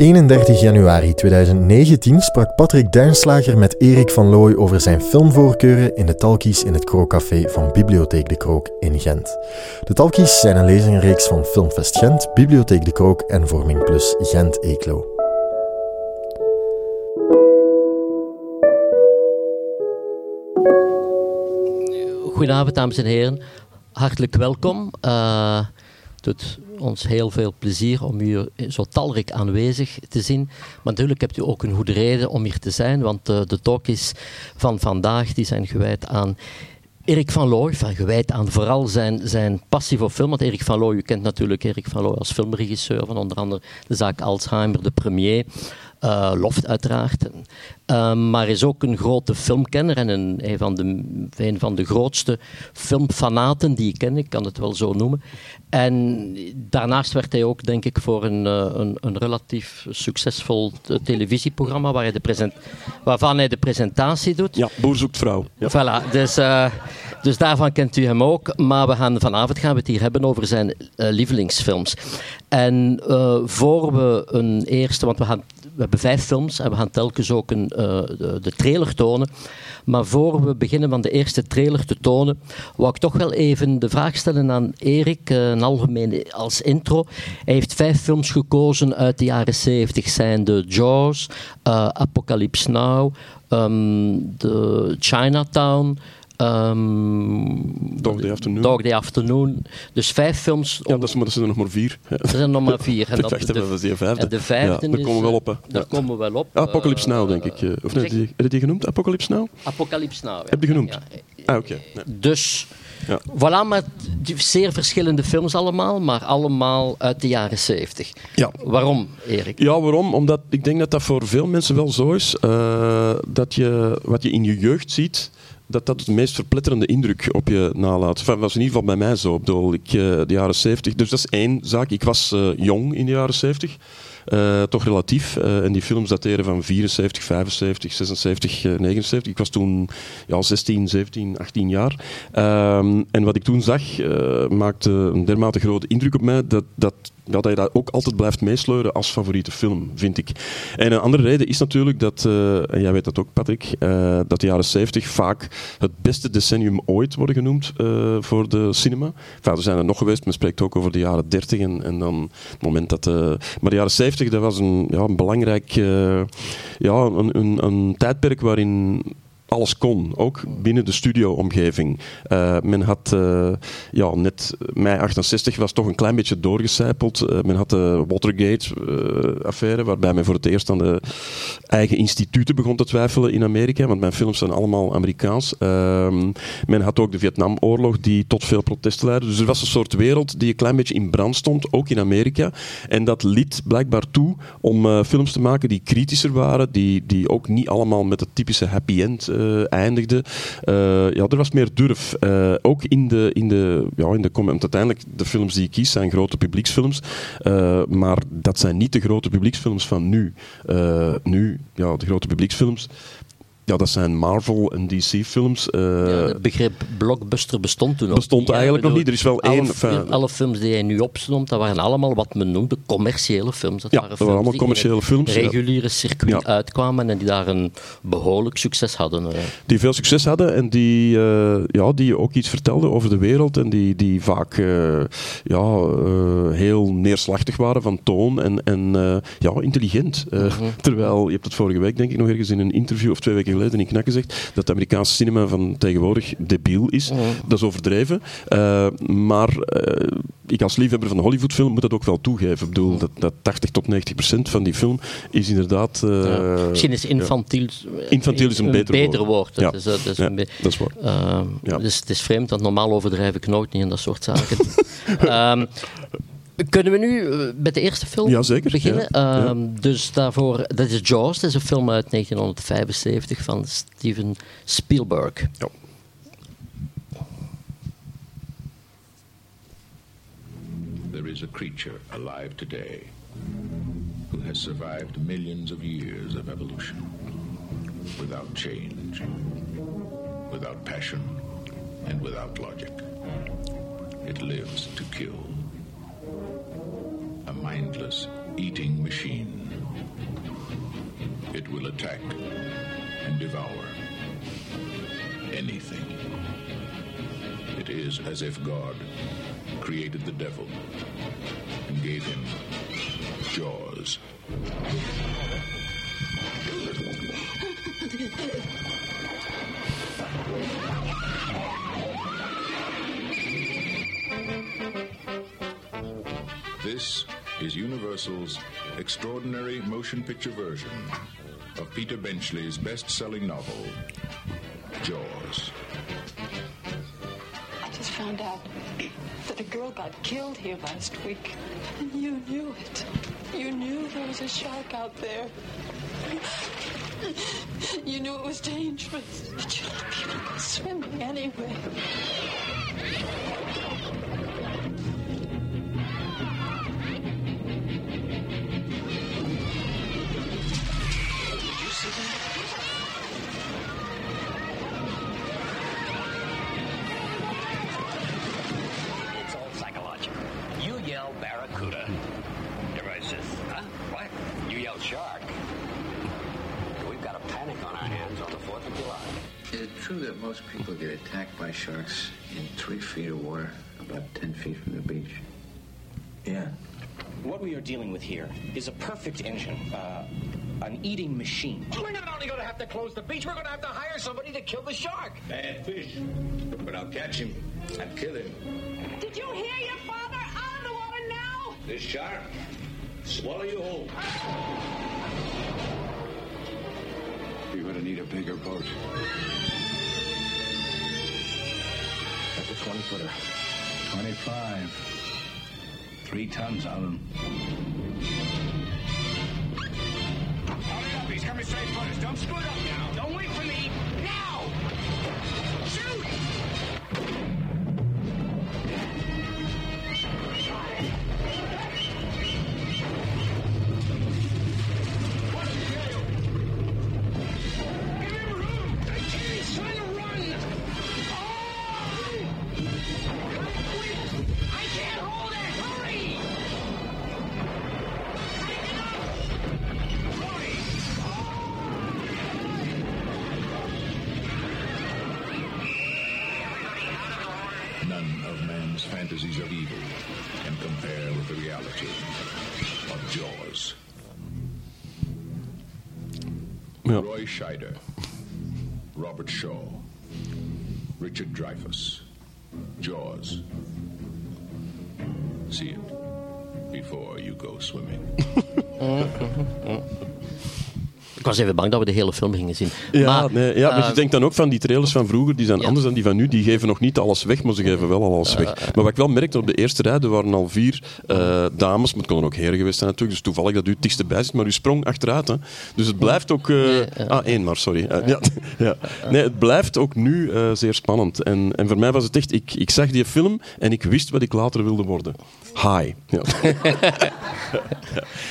31 januari 2019 sprak Patrick Duinslager met Erik van Looy over zijn filmvoorkeuren in de Talkies in het Krookcafé van Bibliotheek de Krook in Gent. De Talkies zijn een lezingenreeks van Filmfest Gent, Bibliotheek de Krook en Vorming Plus Gent Eeklo. Goedenavond, dames en heren. Hartelijk welkom. Het doet ons heel veel plezier om u zo talrijk aanwezig te zien. Maar natuurlijk hebt u ook een goede reden om hier te zijn, want uh, de talkies van vandaag die zijn gewijd aan Erik van Looy, van gewijd aan vooral zijn, zijn passie voor film. Want Erik van Looy, u kent natuurlijk Erik van Looy als filmregisseur van onder andere de zaak Alzheimer, de premier. Uh, Loft uiteraard. Uh, maar is ook een grote filmkenner en een, een, van de, een van de grootste filmfanaten die ik ken, ik kan het wel zo noemen. En daarnaast werd hij ook, denk ik, voor een, uh, een, een, relatief succesvol televisieprogramma waar hij de present, waarvan hij de presentatie doet. Ja, Boer zoekt vrouw. Ja. Voilà, dus, dus daarvan kent u hem ook. Maar we gaan, vanavond gaan we het hier hebben over zijn lievelingsfilms. En voor we een eerste, want we gaan we hebben vijf films en we gaan telkens ook een, uh, de, de, trailer tonen. Maar voor we beginnen van de eerste trailer te tonen, wou ik toch wel even de vraag stellen aan Erik, een algemeen als intro. Hij heeft vijf films gekozen uit de jaren 70, zijn de Jaws, uh, Apocalypse Now, de Chinatown, Um, Dog Day Afternoon. Dog Day Afternoon. Dus vijf films. Ja, dat, is, maar dat zijn er nog maar vier. Er zijn nog maar vier. En dat, de, de, de, vijfde. En de vijfde ja, daar komen we wel op. Hè. Daar ja. komen we wel op. Apocalypse Now, denk ik. Uh, of nee, heb je die genoemd? Apocalypse Now? Apocalypse Now. Heb je genoemd? Ja. Ah, oké. Okay. Nee. Dus... Ja. Voilà, maar zeer verschillende films allemaal, maar allemaal uit de jaren 70. Ja. Waarom, Erik? Ja, waarom? Omdat ik denk dat dat voor veel mensen wel zo is. Uh, dat je wat je in je jeugd ziet, dat dat de meest verpletterende indruk op je nalaat. Dat was in ieder geval bij mij zo. Ik bedoel, ik, uh, de jaren 70. Dus dat is één zaak. Ik was uh, jong in de jaren 70. Uh, toch relatief. Uh, en die films dateren van 74, 75, 76, uh, 79. Ik was toen ja, 16, 17, 18 jaar. Um, en wat ik toen zag maakte een dermate grote indruk op mij dat, dat ja, dat je dat ook altijd blijft meesleuren als favoriete film, vind ik. En een andere reden is natuurlijk dat, en jij weet dat ook Patrick, dat de jaren 70 vaak het beste decennium ooit worden genoemd voor de cinema. Enfin, er zijn er nog geweest, men spreekt ook over de jaren 30 en, en dan het moment dat... maar de jaren 70, dat was een, ja, een belangrijk ja, een, een, een tijdperk waarin alles kon, ook binnen de studio-omgeving. Uh, men had uh, ja, net mei 68 was toch een klein beetje doorgecijpeld. Uh, men had de Watergate-affaire, waarbij men voor het eerst aan de eigen instituten begon te twijfelen in Amerika, want mijn films zijn allemaal Amerikaans. Ehm, men had ook de Vietnamoorlog, die tot veel protesten leidde. Dus er was een soort wereld die een klein beetje in brand stond, ook in Amerika. En dat liet blijkbaar toe om films te maken die kritischer waren, die, die ook niet allemaal met het typische happy end eindigde. Uh, ja, er was meer durf. Uh, ook in de, in de, ja, in de want uiteindelijk de films die ik kies zijn grote publieksfilms, maar dat zijn niet de grote publieksfilms van nu. nu, ja, de grote publieksfilms ja, dat zijn Marvel en DC-films. Uh, ja, het begrip blockbuster bestond toen nog bestond eigenlijk nog niet. Er is wel alle, één... Film, alle films die hij nu opstond, dat waren allemaal wat men noemde commerciële films. Dat ja, waren dat waren allemaal commerciële films. reguliere circuit uitkwamen en die daar een behoorlijk succes hadden. Uh. Die veel succes hadden en die, uh, ja, die ook iets vertelden over de wereld en die, die vaak ja, heel neerslachtig waren van toon en, en ja, intelligent. -hmm. Terwijl, je hebt het vorige week denk ik nog ergens in een interview of twee weken geleden in Knakken zegt, dat het Amerikaanse cinema van tegenwoordig debiel is. Mm. Dat is overdreven. Uh, maar uh, ik als liefhebber van de Hollywoodfilm moet dat ook wel toegeven. Ik bedoel, dat, dat 80 tot 90 procent van die film is inderdaad... Uh, ja. Misschien is infantiel... Ja. Infantiel is een, een beter, beter woord. Ja. Dat, is, dat, is ja, een dat is waar. ja. Dus het is vreemd, dat normaal overdrijf ik nooit niet en dat soort zaken. um, Kunnen we nu met de eerste film ja, zeker. beginnen? Ja. Um, ja. Dus daarvoor, dat is Jaws, dat is een film uit 1975 van Steven Spielberg. Ja. There is a creature alive today who has survived millions of years of evolution without change, without passion, and without logic. It lives to kill a mindless eating machine. it will attack and devour anything. It is as if God created the devil and gave him jaws. Universal's extraordinary motion picture version of Peter Benchley's best selling novel, Jaws. I just found out that a girl got killed here last week. And you knew it. You knew there was a shark out there. You knew it was dangerous. But you let people go swimming anyway. Close the beach, we're going to have to hire somebody to kill the shark. Bad fish. But I'll catch him and kill him. Did you hear your father? Out of the water now! This shark, swallow you whole. You're gonna need a bigger boat. That's a 20 footer. 25. Three tons of them. Don't screw it up now. Fantasies of evil can compare with the reality of Jaws. Ja. Roy Scheider, Robert Shaw, Richard Dreyfuss, Jaws. See it before you go swimming. Ik was even bang dat we de hele film gingen zien. Ja, maar, nee, ja, maar eh, je denkt dan ook van die trailers van vroeger, die zijn Ja. anders dan die van nu. Die geven nog niet alles weg, maar ze geven wel alles weg. Maar wat ik wel merkte op de eerste rij, er waren al vier eh, dames, maar het konden ook heren geweest zijn natuurlijk. Dus toevallig dat u het dichtst bij zit, maar u sprong achteruit. Hè. Dus het blijft ook... eh, Nee. Ah, één maar, sorry. Eh, ja, ja. Nee, het blijft ook nu eh, zeer spannend. En, en voor mij was het echt... Ik, ik zag die film en ik wist wat ik later wilde worden. High. Ja. Nee,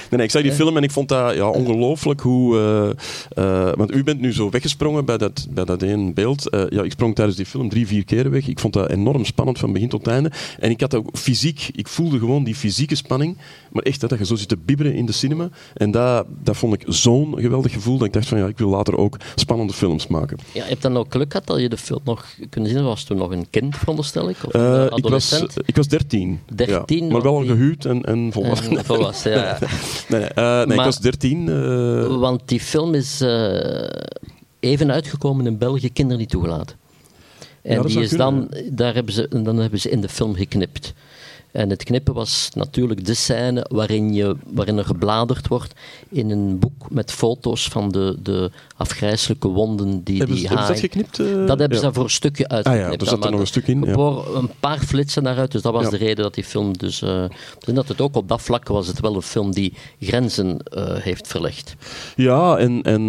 nee, ik zag die film en ik vond dat ja, ongelooflijk hoe... eh, eh, want u bent nu zo weggesprongen bij dat, bij dat één beeld. Eh, ja, ik sprong tijdens die film drie, vier keren weg. Ik vond dat enorm spannend van begin tot einde. En ik had ook fysiek... Ik voelde gewoon die fysieke spanning. Maar echt, dat je zo zit te bibberen in de cinema. En dat, dat vond ik zo'n geweldig gevoel dat ik dacht van ja, ik wil later ook spannende films maken. ja, je hebt dan ook geluk gehad dat je de film nog kunnen zien. Was toen nog een kind, veronderstel ik? Of eh, ik, was, adolescent? ik was dertien. 13, ja. Maar wel gehuwd en, en volwassen. En volwassen, ja. Nee, nee, nee ik was dertien. eh, Want die film is eh, even uitgekomen in België, kinderen niet toegelaten. En die is kunnen, dan, daar hebben ze, dan hebben ze in de film geknipt. En het knippen was natuurlijk de scène waarin, je, waarin er gebladerd wordt in een boek met foto's van de, de afgrijzelijke wonden die hebben, die ze, hebben ze dat geknipt? eh? Dat hebben Ja. ze daar voor een stukje uitgeknipt. Ah ja, er zat er nog een stuk in, ja. Voor een paar flitsen daaruit, dus dat was Ja. de reden dat die film dus... ik denk dat het ook op dat vlak was het wel een film die grenzen eh, heeft verlegd. Ja, en, en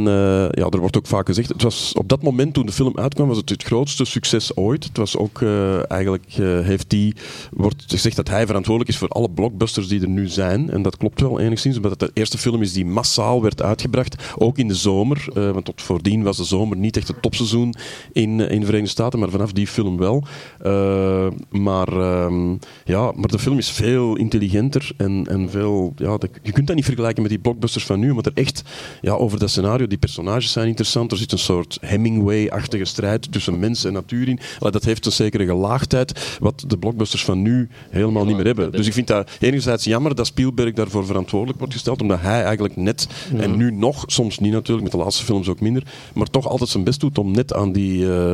ja, er wordt ook vaak gezegd, het was op dat moment toen de film uitkwam, was het het grootste succes ooit. Het was ook eigenlijk, heeft die, wordt gezegd dat hij verantwoordelijk is voor alle blockbusters die er nu zijn. En dat klopt wel enigszins, omdat het de eerste film is die massaal werd uitgebracht, ook in de zomer. Uh, want tot voordien was de zomer niet echt het topseizoen in, in de Verenigde Staten, maar vanaf die film wel. Uh, maar, uh, ja, maar de film is veel intelligenter en, en veel... Ja, je kunt dat niet vergelijken met die blockbusters van nu, maar er echt ja, over dat scenario, die personages zijn interessant. Er zit een soort Hemingway-achtige strijd tussen mens en natuur in. dat heeft een zekere gelaagdheid, wat de blockbusters van nu helemaal niet meer hebben. Dus ik vind dat enerzijds jammer dat Spielberg daarvoor verantwoordelijk wordt gesteld, omdat hij eigenlijk net, en nu nog, soms niet natuurlijk, met de laatste films ook minder, maar toch altijd zijn best doet om net aan die, uh,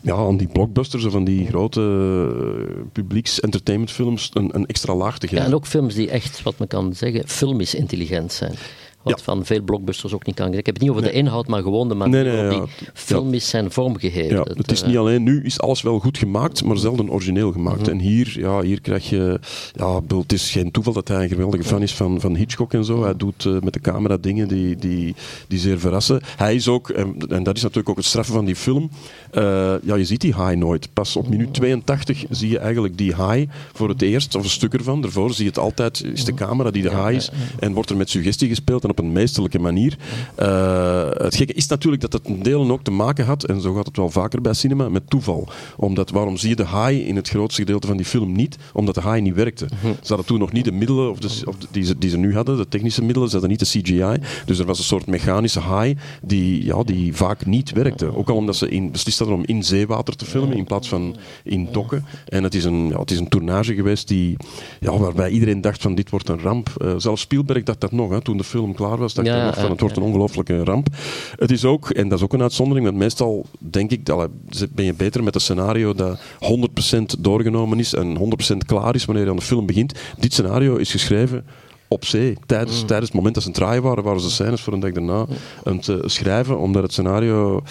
ja, aan die blockbusters of aan die grote uh, publieks-entertainmentfilms een, een, extra laag te geven. Ja, en ook films die echt, wat men kan zeggen, filmisch intelligent zijn. Wat van veel blockbusters ook niet kan. Ik heb het niet over de inhoud, maar gewoon de manier nee, nee, waarop die filmisch zijn vormgegeven. Ja, het is niet eh, alleen, nu is alles wel goed gemaakt, maar zelden origineel gemaakt. Mhm. En hier, ja, hier krijg je, ja, het is geen toeval dat hij een geweldige fan is van, van Hitchcock en zo. Hij doet uh, met de camera dingen die, die, die zeer verrassen. Hij is ook, en, en dat is natuurlijk ook het straffen van die film, uh, ja, je ziet die high nooit. Pas op minuut 82 zie je eigenlijk die high voor het eerst, of een stuk ervan. Daarvoor zie je het altijd, is de camera die de high is, en wordt er met suggestie gespeeld. En op een meesterlijke manier. Uh, het gekke is natuurlijk dat het een delen ook te maken had, en zo gaat het wel vaker bij cinema, met toeval. Omdat, waarom zie je de high in het grootste gedeelte van die film niet? Omdat de high niet werkte. Mhm. Ze hadden toen nog niet de middelen of, de, of die, ze, die ze nu hadden, de technische middelen, ze hadden niet de CGI. Dus er was een soort mechanische high die, ja, die vaak niet werkte. Ook al omdat ze in, beslist hadden om in zeewater te filmen in plaats van in dokken. En het is een, ja, het is een tournage geweest die, ja, waarbij iedereen dacht van dit wordt een ramp. Uh, zelfs Spielberg dacht dat nog, hè, toen de film klaar was. Dacht ja, van het wordt een ongelooflijke ramp. Het is ook, en dat is ook een uitzondering, want meestal denk ik, dat ben je beter met een scenario dat 100% doorgenomen is en 100% klaar is wanneer je aan de film begint. Dit scenario is geschreven op zee. Tijdens, mm. tijdens het moment dat ze aan het waren, waren ze scènes voor een dag daarna aan het schrijven, omdat het scenario,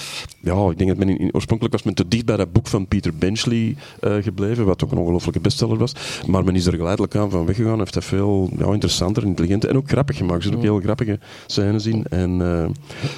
ja, ik denk dat men in, oorspronkelijk was men te dicht bij dat boek van Peter Benchley uh, gebleven, wat ook een ongelofelijke bestseller was, maar men is er geleidelijk aan van weggegaan, heeft dat veel ja, interessanter, intelligenter en ook grappig gemaakt. Er zitten ook heel grappige scènes in en uh,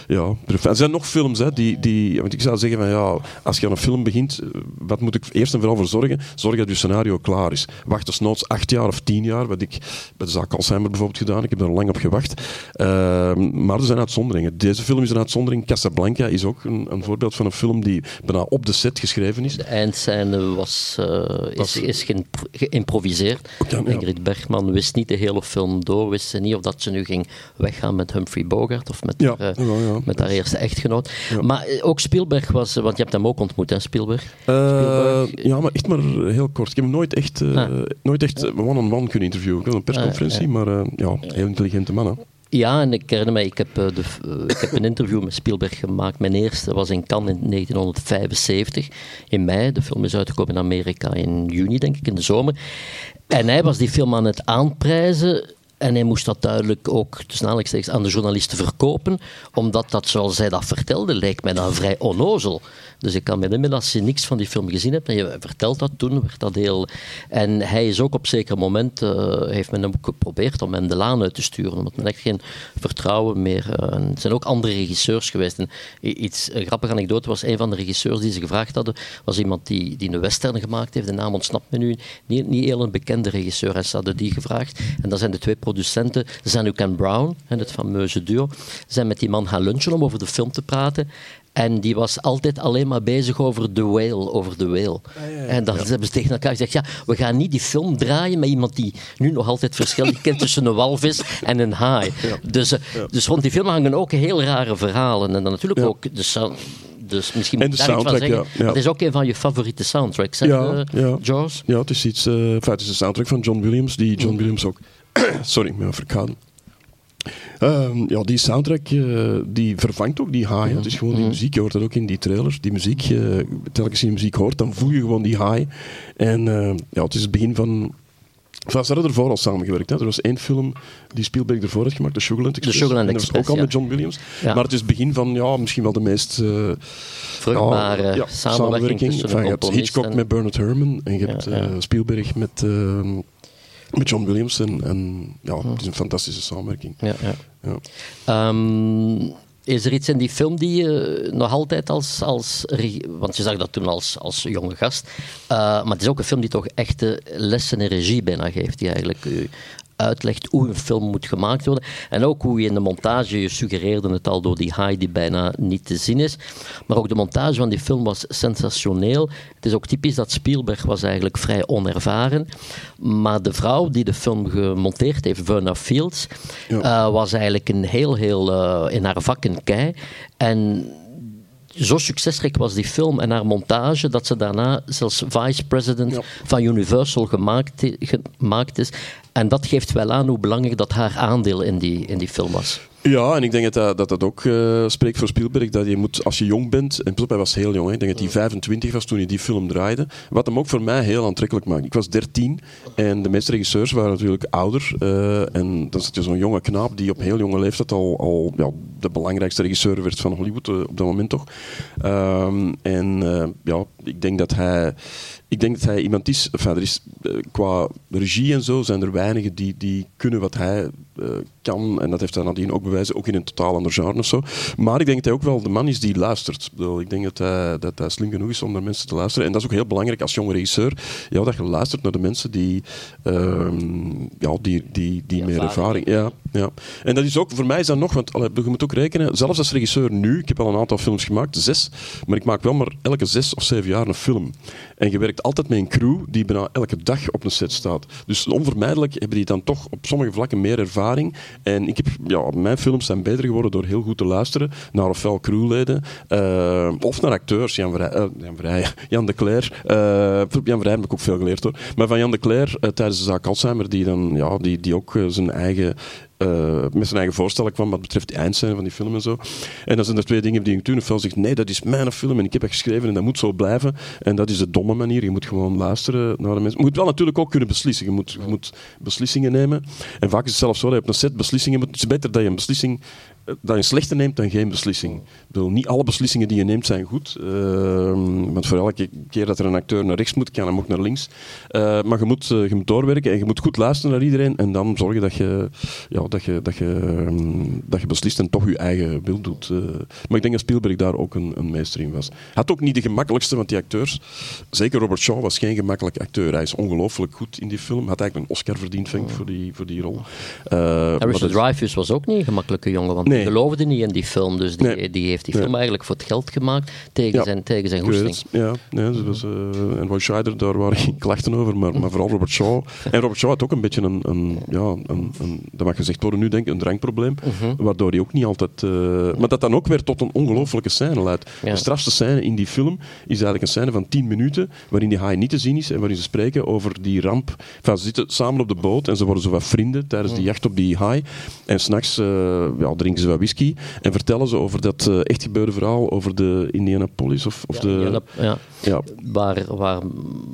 ja, er zijn nog films hè, die, die, want ik zou zeggen van ja, als je aan een film begint, eh, wat moet ik eerst en vooral voor zorgen? Zorg dat je scenario klaar is. Wacht dus noods acht jaar of tien jaar, wat ik bij de zaak Alzheimer bijvoorbeeld gedaan. Ik heb er lang op gewacht. Ehm, maar er zijn uitzonderingen. Deze film is een uitzondering. Casablanca is ook een, een, voorbeeld van een film die bijna op de set geschreven is. De eindscène was, uh, is, is geïmproviseerd. Ja, Ingrid Bergman wist niet de hele film door. Wist ze niet of dat ze nu ging weggaan met Humphrey Bogart of met, ja, haar, uh, met haar eerste echtgenoot. Maar eh, ook Spielberg was, want je hebt hem ook ontmoet, hè, Spielberg? Spielberg. Ja, maar echt maar heel kort. Ik heb hem nooit echt, ah. nooit echt one-on-one -on -one kunnen interviewen. Ik had een persconferentie, ah, maar uh, ja, heel intelligente mannen. Ja, en ik herinner me, ik heb, de, ik heb een interview met Spielberg gemaakt. Mijn eerste was in Cannes in 1975, in mei. De film is uitgekomen in Amerika in juni, denk ik, in de zomer. En hij was die film aan het aanprijzen en hij moest dat duidelijk ook aan de journalisten verkopen, omdat dat, zoals hij dat vertelde, lijkt mij dan vrij onnozel. Dus ik kan me herinneren, als je niks van die film gezien hebt en je vertelt dat toen, werd dat heel... En hij is ook op zeker moment, uh, heeft men hem geprobeerd om hem de laan uit te sturen, omdat men echt geen vertrouwen meer... Uh, er zijn ook andere regisseurs geweest. En iets, een grappige anekdote was, een van de regisseurs die ze gevraagd hadden, was iemand die, die een western gemaakt heeft, de naam ontsnapt me nu, niet, niet heel een bekende regisseur, en ze hadden die gevraagd. En dat zijn de twee producenten, zijn Ken Brown, het fameuze duo, zijn met die man gaan lunchen om over de film te praten. En die was altijd alleen maar bezig over de whale, over de whale. Ah, en dan hebben ze tegen elkaar gezegd, ja, we gaan niet die film draaien met iemand die nu nog altijd verschil kent tussen een walvis en een haai. Dus, eh, dus rond die film hangen ook heel rare verhalen. En dan natuurlijk ook de dus misschien iets van zeggen. Ja, Het is ook een van je favoriete soundtracks, hè, ja, uh, Jaws? Ja, het is iets... Uh, het is de soundtrack van John Williams, die John mm. Williams ook... sorry, ik ben verkouden Ehm, ja, die soundtrack uh, die vervangt ook die high. Het is gewoon die mhm. muziek, je hoort dat ook in die trailers. Die muziek, uh, telkens je muziek hoort, dan voel je gewoon die high. En uh, ja, het is het begin van... Enfin, ze hadden ervoor al samengewerkt. Hè. Er was één film die Spielberg ervoor had gemaakt, de Sugarland Express. De Sugarland Express, en dat was ook al met John Williams. Ja. Maar het is het begin van ja, misschien wel de meest... Vruchtbare ja, samenwerking, enfin, Je hebt Hitchcock en... met Bernard Herrmann en je hebt Spielberg met ehm, met John Williams. En, en ja, het is een fantastische samenwerking. Ja, ja. ja. Um, Is er iets in die film die je nog altijd als, als want je zag dat toen als, als jonge gast, uh, maar het is ook een film die toch echte lessen in regie bijna geeft, die eigenlijk u uitlegt hoe een film moet gemaakt worden. En ook hoe je in de montage, je suggereerde het al door die high die bijna niet te zien is. Maar ook de montage van die film was sensationeel. Het is ook typisch dat Spielberg was eigenlijk vrij onervaren. Maar de vrouw die de film gemonteerd heeft, Verna Fields, eh, was eigenlijk een heel, heel uh, in haar vak een kei. En zo succesrijk was die film en haar montage dat ze daarna zelfs vice-president van Universal gemaakt, gemaakt is. En dat geeft wel aan hoe belangrijk dat haar aandeel in die, in die film was. Ja, en ik denk dat dat, dat, ook uh, spreekt voor Spielberg. Dat je moet, als je jong bent, en hij was heel jong, hè, ik denk dat hij 25 was toen hij die film draaide. Wat hem ook voor mij heel aantrekkelijk maakt. Ik was 13 en de meeste regisseurs waren natuurlijk ouder. Uh, en dan zat je zo'n jonge knaap die op heel jonge leeftijd al, al ja, de belangrijkste regisseur werd van Hollywood uh, op dat moment toch. Um, en ja, ik denk dat hij ik denk dat hij iemand is, enfin, er is, eh, qua regie en zo zijn er weinigen die, die kunnen wat hij uh, kan. En dat heeft hij nadien ook bewijzen, ook in een totaal ander genre of zo. Maar ik denk dat hij ook wel de man is die luistert. Ik denk dat hij, dat hij slim genoeg is om naar mensen te luisteren. En dat is ook heel belangrijk als jonge regisseur, ja, dat je luistert naar de mensen die, uh, ja, die, die, die, meer ervaring... Ja, ja. En dat is ook, voor mij is dat nog, want allee, je moet ook rekenen, zelfs als regisseur nu, ik heb al een aantal films gemaakt, zes, maar ik maak wel maar elke zes of zeven jaar een film. En je werkt altijd met een crew die bijna elke dag op een set staat. Dus onvermijdelijk hebben die dan toch op sommige vlakken meer ervaring. En ik heb, ja, mijn films zijn beter geworden door heel goed te luisteren naar ofwel crewleden uh, of naar acteurs. Jan, Vrij, uh, Jan, de Cler. Uh, Jan Vrij heb ik ook veel geleerd hoor. Maar van Jan de Cler tijdens de zaak Alzheimer, die, dan, ja, die, die ook zijn eigen uh, met zijn eigen voorstellen kwam wat betreft de eindscène van die film en zo. En dan zijn er twee dingen die ik doen. Ofwel zegt, nee, dat is mijn film en ik heb het geschreven en dat moet zo blijven. En dat is de domme manier. Je moet gewoon luisteren naar de mensen. Je moet wel natuurlijk ook kunnen beslissen. Je moet, je moet beslissingen nemen. En vaak is het zelfs zo dat je op een set beslissingen moet. Het is beter dat je een beslissing dat je slechte neemt dan geen beslissing. Ik bedoel, niet alle beslissingen die je neemt zijn goed. Uh, want voor elke keer dat er een acteur naar rechts moet, kan hem ook naar links. Uh, maar je moet, uh, je moet doorwerken en je moet goed luisteren naar iedereen. En dan zorgen dat je, ja, dat je, dat je, um, dat je beslist en toch je eigen wil doet. Eh. maar ik denk dat Spielberg daar ook een, een meester in was. Had ook niet de gemakkelijkste, want die acteurs, zeker Robert Shaw was geen gemakkelijke acteur. Hij is ongelooflijk goed in die film. Had eigenlijk een Oscar verdiend, vind ik, voor die, voor die rol. Richard Dreyfuss was ook niet een gemakkelijke jongen, want nee. Geloofde niet in die film. Dus die, die heeft die film eigenlijk voor het geld gemaakt tegen, zijn, tegen zijn goesting. Ja, nee, dus was, uh, en Roy Scheider, daar waren geen klachten over, maar, maar vooral Robert Shaw. En Robert Shaw had ook een beetje een, een ja, een, een, dat mag gezegd worden nu, denk ik, een drankprobleem, uh waardoor hij ook niet altijd... Uh, maar dat dan ook weer tot een ongelofelijke scène leidt. De strafste scène in die film is eigenlijk een scène van 10 minuten, waarin die haai niet te zien is en waarin ze spreken over die ramp. Enfin, ze zitten samen op de boot en ze worden zo wat vrienden tijdens die jacht op die haai. En s'nachts uh, ja, drinken ze wat whisky en vertellen ze over dat uh, echt gebeurde verhaal over de Indianapolis. Of, of ja, de, ja. ja. Waar, waar,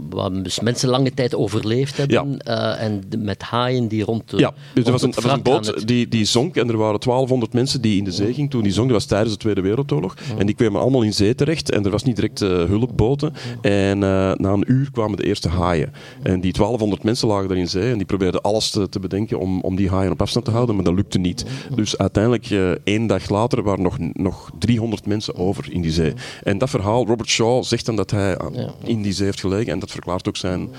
waar dus mensen lange tijd overleefd hebben uh, en met haaien die rond de. Ja, dus er was een, een boot die, die zonk en er waren 1200 mensen die in de zee gingen toen die zonk. Dat was tijdens de Tweede Wereldoorlog. En die kwamen allemaal in zee terecht en er was niet direct uh, hulpboten. En na een uur kwamen de eerste haaien. En die 1200 mensen lagen daar in zee en die probeerden alles te, te bedenken om, om die haaien op afstand te houden, maar dat lukte niet. Dus uiteindelijk één dag later waren nog, nog 300 mensen over in die zee. En dat verhaal, Robert Shaw zegt dan dat hij in die zee heeft gelegen. En dat verklaart ook zijn,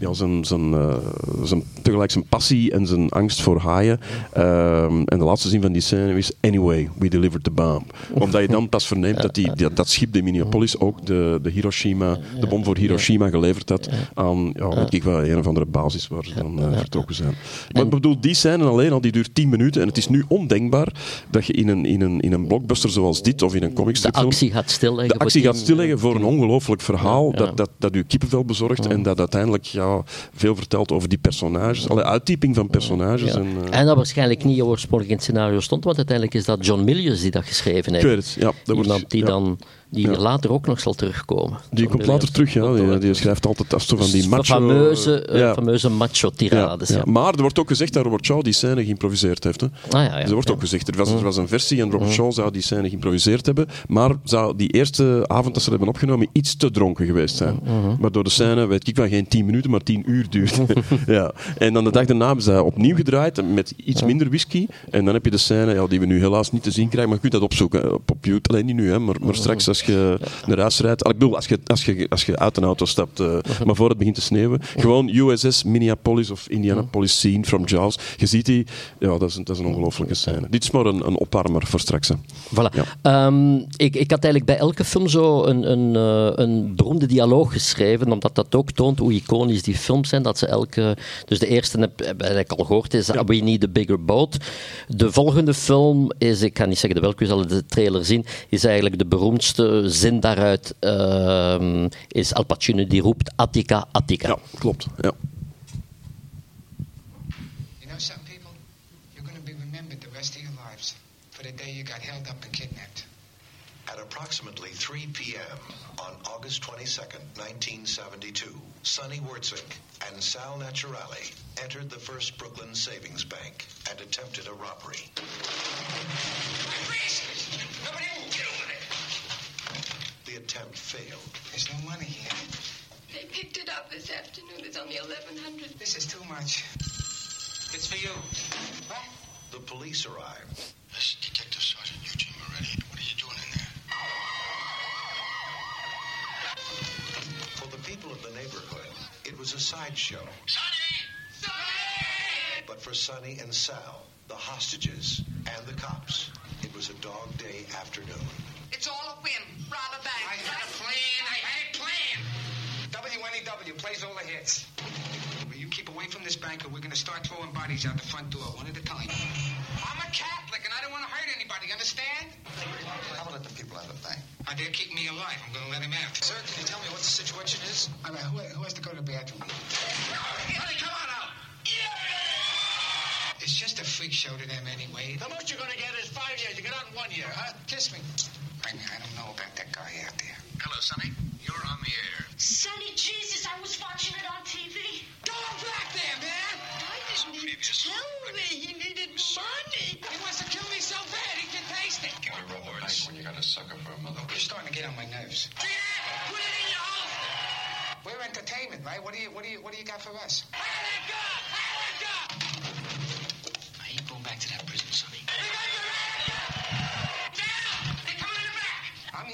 ja, zijn, zijn, uh, zijn, tegelijk zijn passie en zijn angst voor haaien. Um, en de laatste zin van die scène is: Anyway, we delivered the bomb. Omdat je dan pas verneemt dat die, dat, dat schip de Minneapolis ook de, de Hiroshima, de bom voor Hiroshima geleverd had aan ja, weet ik wel, een of andere basis waar ze dan uh, vertrokken zijn. Maar ik bedoel, die scène alleen al, die duurt 10 minuten. En het is nu ondenkbaar dat je in een, in een, in een blockbuster zoals dit of in een comicstripfilm... De actie gaat stilleggen. De actie gaat stilleggen voor een ongelooflijk verhaal dat, dat, dat u kippenvel bezorgt en dat uiteindelijk ja, veel vertelt over die personages. Alle uittyping van personages. En, uh... en dat waarschijnlijk niet oorspronkelijk in het scenario stond, want uiteindelijk is dat John Milius die dat geschreven heeft. Ik weet het, ja. Dat Iemand die dan die Ja. later ook nog zal terugkomen. Die komt later terug, ja. Die, die schrijft altijd als zo van die macho... fameuze, eh, ja. fameuze macho-tirades. Ja. Maar er wordt ook gezegd dat Robert Shaw die scène geïmproviseerd heeft. Hè. Ah, ja, ja, Dus er wordt ook gezegd, er was, er was een versie en Robert Shaw zou die scène geïmproviseerd hebben, maar zou die eerste avond dat ze dat hebben opgenomen iets te dronken geweest zijn. Waardoor de scène, weet ik wel, geen 10 minuten, maar 10 uur duurde. ja. En dan de dag daarna hebben ze dat opnieuw gedraaid met iets minder whisky. En dan heb je de scène ja, die we nu helaas niet te zien krijgen, maar je kunt dat opzoeken op, op YouTube. Alleen niet nu, hè, maar, maar straks als je naar huis rijdt. Ik bedoel, als je, als je, als je uit een auto stapt, eh, maar voor het begint te sneeuwen. Gewoon USS Minneapolis of Indianapolis scene from Jaws. Je ziet die, ja, dat is, een- dat is een ongelofelijke scène. Dit is maar een, een opwarmer voor straks. Hè. Voilà. Ja. Ehm, ik, ik had eigenlijk bij elke film zo een, een, eh, een beroemde dialoog geschreven, omdat dat ook toont hoe iconisch die films zijn. Dat ze elke, dus de eerste heb, heb ik al gehoord, is We Need a Bigger Boat. De volgende film is, ik kan niet zeggen de welke, u zal de trailer zien, is eigenlijk de beroemdste zin daaruit, ehm, is Al Pacino die roept Attica, Attica. Ja, klopt. Ja. You know something, people? You're going to be remembered the rest of your lives for the day you got held up and kidnapped. At approximately 3 p.m. on August 22nd, 1972, Sonny Wurtzink and Sal Naturale entered the First Brooklyn Savings Bank and attempted a robbery. Nobody attempt failed. There's no money here. They picked it up this afternoon. It's only 1100. This is too much. It's for you. What? The police arrived. This is Detective Sergeant Eugene Moretti. What are you doing in there? For the people of the neighborhood, it was a sideshow. Sonny! Sonny! But for Sonny and Sal, the hostages, and the cops, it was a dog day afternoon. It's all a whim. Rob a bank. I had a plan. I had a plan. WNEW plays all the hits. Will you keep away from this bank or we're going to start throwing bodies out the front door one at a time? I'm a Catholic and I don't want to hurt anybody, understand? How about let the people out of the bank? Uh, they're keeping me alive. I'm going to let him out. Sir, can you tell me what the situation is? All right, who, who has to go to the bathroom? Honey, come on out! It's just a freak show to them anyway. The most you're gonna get is five years. You get out in one year, huh? Kiss me. I, I don't know about that guy out there. Hello, Sonny. You're on the air. Sonny, Jesus, I was watching it on TV. Go on back there, man! Why didn't you tell me he needed money? He wants to kill me so bad he can taste it. Give me rewards when you got a sucker for a mother. You're starting to get on my nerves. Put it in your holster! We're entertainment, right? What do you what do you what do you got for us? Let it go! Let it go!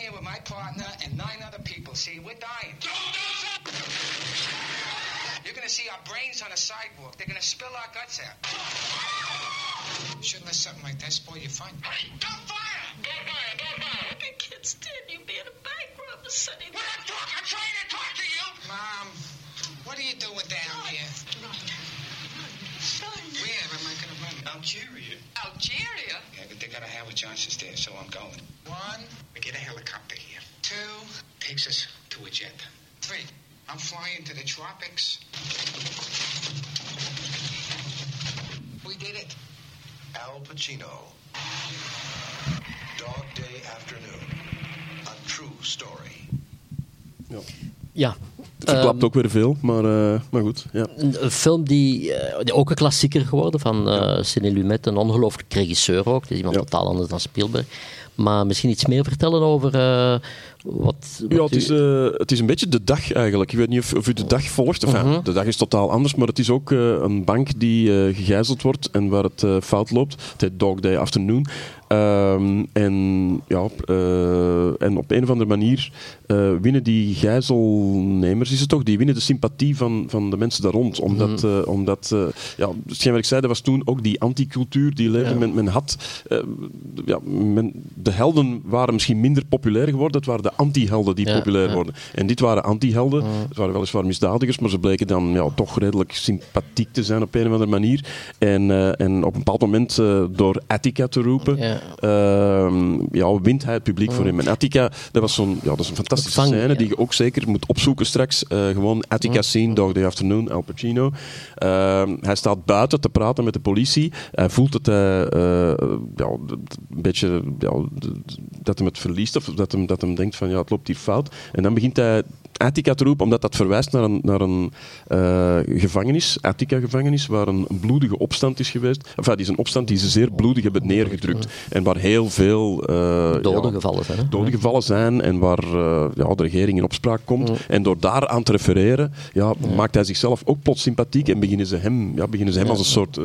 Here with my partner and nine other people. See, we're dying. Don't do something! You're gonna see our brains on the sidewalk. They're gonna spill our guts out. Shouldn't let something like that spoil your fun. Don't fire! Don't fire! Don't fire! The kid's dead. You being a bank robber, Sonny. When I'm, talk, I'm trying to talk to you! Mom, what are you doing down here? Sonny. Where am I gonna run? Algeria. Algeria? Yeah, but they got to have a Howard Johnson's there, so I'm going. One, we get a helicopter here. Two, takes us to a jet. Three, I'm flying to the tropics. We did it. Al Pacino. Dog Day Afternoon. A true story. Ja. Het verklapt Ehm, ook weer veel, maar, eh, maar goed. Ja. Een, film die, eh, ook een klassieker geworden van eh Sidney Lumet, een ongelooflijk regisseur ook. Het is iemand Ja. totaal anders dan Spielberg. Maar misschien iets meer vertellen over eh, wat, Ja, het is, eh, het is een beetje de dag eigenlijk. Ik weet niet of, of u de dag volgt. Enfin, Mhm. De dag is totaal anders, maar het is ook eh, een bank die gegijzeld wordt en waar het fout loopt. Het heet Dog Day Afternoon. Ehm, en, ja, en op een of andere manier winnen die gijzelnemers, is het toch, die winnen de sympathie van, van de mensen daar rond. Omdat, eh, omdat ja, hetgeen wat ik zei, dat was toen ook die anticultuur die leefde. Ja. Men, men had, ja, men, de helden waren misschien minder populair geworden, het waren de anti-helden die Ja, populair ja. worden. En dit waren anti-helden, het waren weliswaar misdadigers, maar ze bleken dan ja, toch redelijk sympathiek te zijn op een of andere manier. En, eh, en op een bepaald moment, eh, door Attica te roepen, Ja. ehm, ja, wint hij het publiek voor hem. En Attica, dat, was zo'n, ja, dat is een fantastische scène die je ook zeker moet opzoeken straks. Eh, gewoon Attica scene, Dog Day Afternoon, Al Pacino. Ehm, hij staat buiten te praten met de politie. Hij voelt dat hij eh, ja, d- d- een beetje ja, dat hem het verliest, of dat hem, dat hem denkt van ja, het loopt hier fout. En dan begint hij Attica te roepen, omdat dat verwijst naar een, naar een uh, gevangenis, Attica-gevangenis, waar een, bloedige opstand is geweest. Enfin, die is een opstand die ze zeer bloedig hebben neergedrukt. En waar heel veel uh, doden ja, gevallen zijn. Hè? Doden gevallen zijn en waar uh, ja, de regering in opspraak komt. En door daar aan te refereren, ja, maakt hij zichzelf ook plots sympathiek en beginnen ze hem, ja, beginnen ze hem als een soort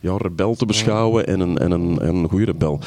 ja, rebel te beschouwen en een, en een, en een goede rebel.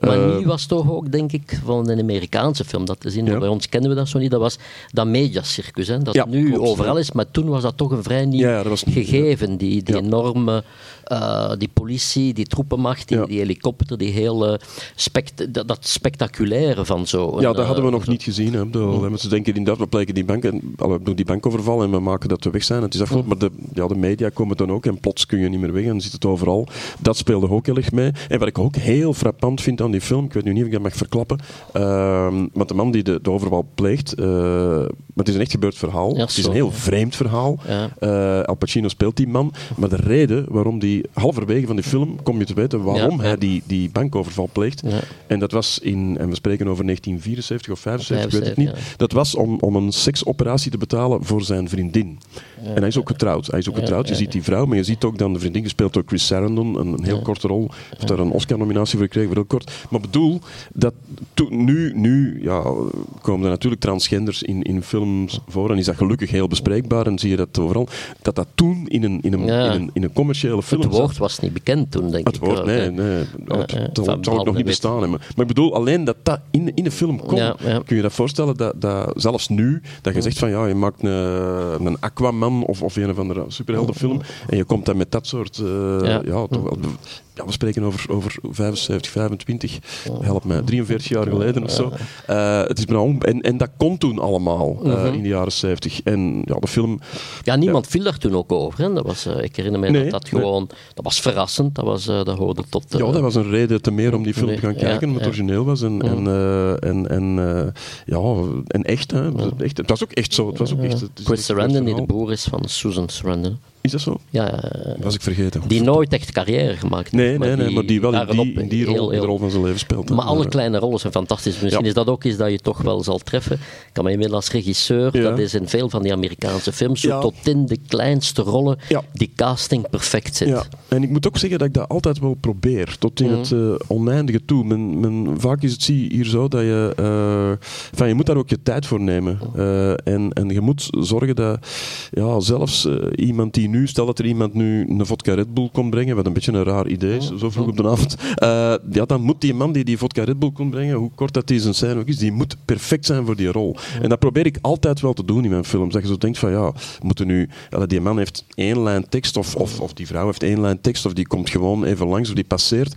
Maar nu was toch ook, denk ik, van een Amerikaanse film dat te zien. Bij ons kennen we dat zo niet. Dat was dat mediacircus, hè, dat nu overal is. Maar toen was dat toch een vrij nieuw gegeven. Die, die enorme uh, die politie, die troepenmacht, die, die helikopter, die hele spect dat, dat, spectaculaire van zo. Ja, dat hadden we nog niet gezien. Hè. Ze denken inderdaad, we plegen die bank, en, we doen die bankoverval en we maken dat we weg zijn. Het is afgelopen, maar de, ja, de media komen dan ook en plots kun je niet meer weg en dan zit het overal. Dat speelde ook heel erg mee. En wat ik ook heel frappant vind aan die film, ik weet nu niet of ik dat mag verklappen, uh, want de man die de, de overval pleegt, uh, maar het is een echt gebeurd verhaal. het is een heel vreemd verhaal. Ja. Uh, Al Pacino speelt die man, maar de reden waarom die halverwege van die film kom je te weten waarom hij die, die bankoverval pleegt. En dat was in, en we spreken over 1974 of 75, ik weet het niet. Dat was om, om een seksoperatie te betalen voor zijn vriendin. en hij is ook getrouwd. Hij is ook getrouwd. Je ziet die vrouw, maar je ziet ook dan de vriendin gespeeld door Chris Sarandon, een, een heel korte rol. Heeft daar een Oscar-nominatie voor gekregen, voor heel kort. Maar bedoel, dat nu, nu ja, komen er natuurlijk transgenders in, in voor en is dat gelukkig heel bespreekbaar en zie je dat overal. Dat dat toen in een, in een, in een, in een commerciële film het woord was niet bekend toen, denk het ik. Woord, nee, nee. Dat, zou ook nog niet bestaan hebben. Maar ik bedoel, alleen dat dat in, in de film komt, kun je dat voorstellen dat, dat zelfs nu, dat je zegt van ja, je maakt een, een Aquaman of, of een of andere superheldenfilm en je komt dan met dat soort, uh, ja, ja ja, we spreken over, over 75, 25, help mij, 43 jaar geleden of zo. Uh, het is en, en dat kon toen allemaal uh, mm -hmm. in de jaren 70. En ja, de film... Ja, niemand viel daar toen ook over. Hè? Dat was, uh, ik herinner me nee, dat dat gewoon... Nee. Dat was verrassend. Dat, was, dat hoorde tot... ja, dat was een reden te meer om die film nee, te gaan kijken, omdat het origineel was. En, en, en, en, ja, en echt, hè. echt. Het was ook echt zo. Het was ook echt, het Chris Sarandon, die de broer is van Susan Sarandon. Is dat zo? Ja. Was ik vergeten. Die nooit echt carrière gemaakt Nee, nee, nee, maar die wel in die, in die rol, heel, de rol van zijn leven speelt. Maar alle kleine rollen zijn fantastisch. Misschien is dat ook iets dat je toch wel zal treffen. Ik kan me inmiddels als regisseur, dat is in veel van die Amerikaanse films, tot in de kleinste rollen, die casting perfect zit. Ja. En ik moet ook zeggen dat ik dat altijd wel probeer, tot in mm. het uh, oneindige toe. Men, men, vaak is het zie hier zo dat je, uh, van, je moet daar ook je tijd voor nemen. Uh, en, en je moet zorgen dat ja, zelfs iemand die nu, stel dat er iemand nu een vodka Red Bull komt brengen, wat een beetje een raar idee is, zo vroeg op de avond, uh, ja, dan moet die man die die vodka Red Bull komt brengen, hoe kort dat die zijn scène ook is, die moet perfect zijn voor die rol. En dat probeer ik altijd wel te doen in mijn films. Dat je zo denkt van, ja, moeten nu, die man heeft één lijn tekst, of, of, of die vrouw heeft één lijn tekst, of die komt gewoon even langs, of die passeert.